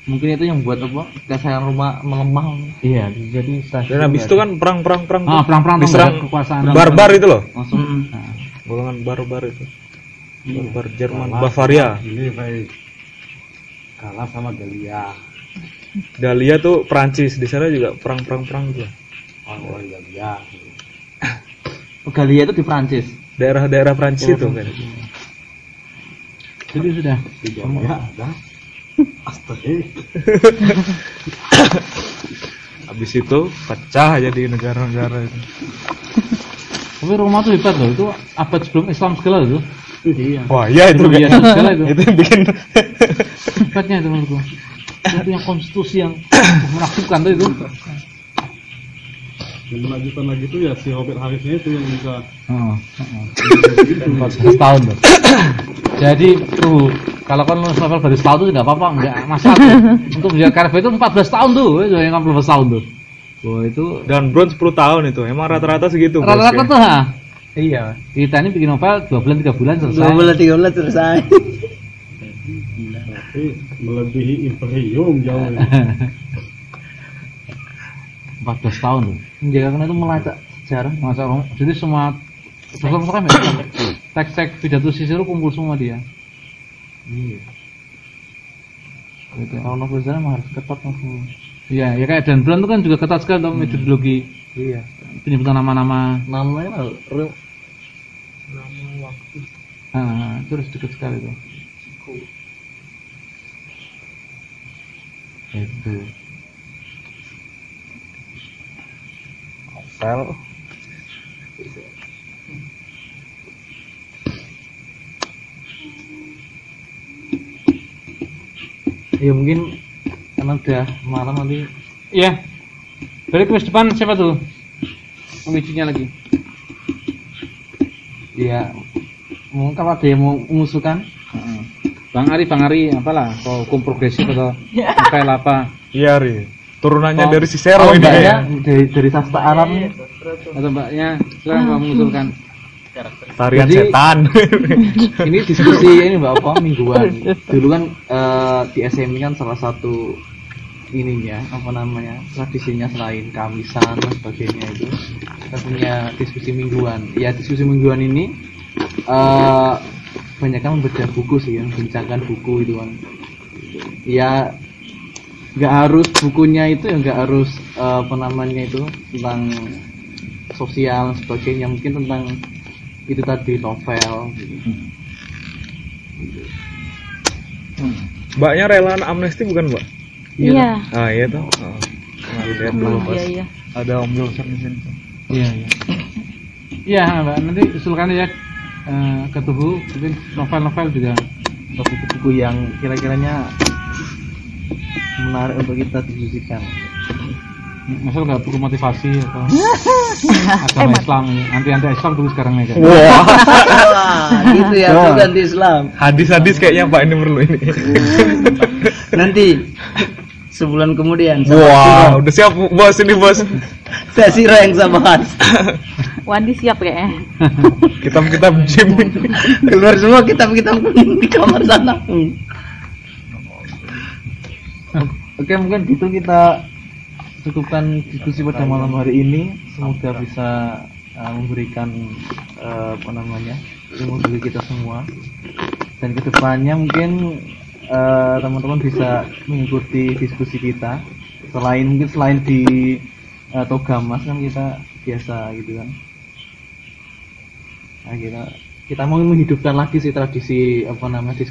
Mungkin itu yang buat apa? Kesayangan rumah melemah. Iya, jadi. Dan habis itu kan perang-perang perang. Ah, perang-perang tuh diserang kekuasaan. barbar itu loh. Langsung Hmm. Nah, golongan barbar itu. Barbar Jerman, Kalah Bavaria. Ini baik. Kalah sama Galia. Dalia tuh Prancis, di sana juga perang-perang perang tuh. Orang Galia. Galia itu di Prancis. Daerah-daerah Prancis itu kan. Jadi sudah. Galia ada. Astaga. Habis itu pecah jadi negara-negara itu. Tapi Roma tuh hebat loh, itu abad sebelum Islam segala itu. Iya. Wah, iya itu biasa sekali itu. itu yang bikin Hebatnya itu menurutku. Itu yang konstitusi yang menakjubkan tuh itu. Yang menakjubkan lagi itu ya si Robert Harrisnya itu yang bisa Oh, oh. 14 tahun tuh. Jadi tuh kalau kan nulis novel baru setahun tuh nggak apa-apa, nggak masalah. Untuk bisa karya itu 14 tahun tuh, itu yang 14 tahun tuh. Wah itu dan bronze 10 tahun itu. Emang rata-rata segitu. rata-rata ya. tuh ha. Iya. Kita ini bikin novel 2 bulan 3 bulan selesai. Dua bulan tiga bulan selesai. tapi melebihi imperium jauh. ini. 14 tahun tuh. Menjaga itu melacak sejarah. Masa Roma. Jadi semua program-program ya. Teks-teks pidato Cicero kumpul semua dia. Iya. Gitu. Kalau novel sejarah mah harus ketat langsung. Iya, ya kayak Dan Brown itu kan juga ketat sekali dong metodologi Iya. penyebutan nama-nama. Namanya mah re- Ah, itu harus deket sekali tuh. Itu. Novel. ya mungkin karena udah malam nanti Iya. Balik ke depan siapa tuh? Pemicunya lagi. ya mungkin kalau ada yang mau mengusulkan Heeh. Bang Ari, Bang Ari, apalah, kau hukum progresif atau novel apa? Iya, Ri. Turunannya Oh, dari si oh, ini ya. dari dari sastra Arab nih Atau mbaknya, silakan kau mengusulkan. Tarian Jadi- setan. ini diskusi ini mbak apa mingguan dulu kan eh, di SMI kan salah satu ininya apa namanya tradisinya selain kamisan dan sebagainya itu kita punya diskusi mingguan ya diskusi mingguan ini eh banyak kan membaca buku sih yang bincangkan buku itu kan ya nggak harus bukunya itu ya nggak harus eh, apa namanya itu tentang sosial sebagainya mungkin tentang itu tadi novel gitu. Mbaknya relawan amnesti bukan, Mbak? Iya. Ah, iya tuh. Oh. Pernah lihat dulu Hmm, pas Iya, iya. ada Om Wilson di sini. Iya, iya. Iya, Mbak, nanti usulkan ya eh, ke tubuh mungkin novel-novel juga. atau buku-buku yang kira-kiranya menarik untuk kita diskusikan Misal nggak buku motivasi atau agama Islam, anti-anti Islam dulu sekarang aja. Wah, gitu ya, bukan di Islam. hadis-hadis kayaknya Pak ini perlu ini. Nanti sebulan kemudian Wah, udah siap bos ini bos. saya Siro yang saya bahas. Wandi siap kayaknya. Kitab-kitab gym. Keluar semua kitab-kitab kuning di kamar sana. Oke mungkin gitu kita cukupkan diskusi pada malam hari ini. Semoga bisa uh, memberikan uh, apa namanya ilmu bagi kita semua. Dan ke depannya mungkin uh, teman-teman bisa mengikuti diskusi kita. Selain mungkin selain di uh, Togamas kan kita biasa gitu kan. Nah, kita kita mau menghidupkan lagi sih tradisi apa namanya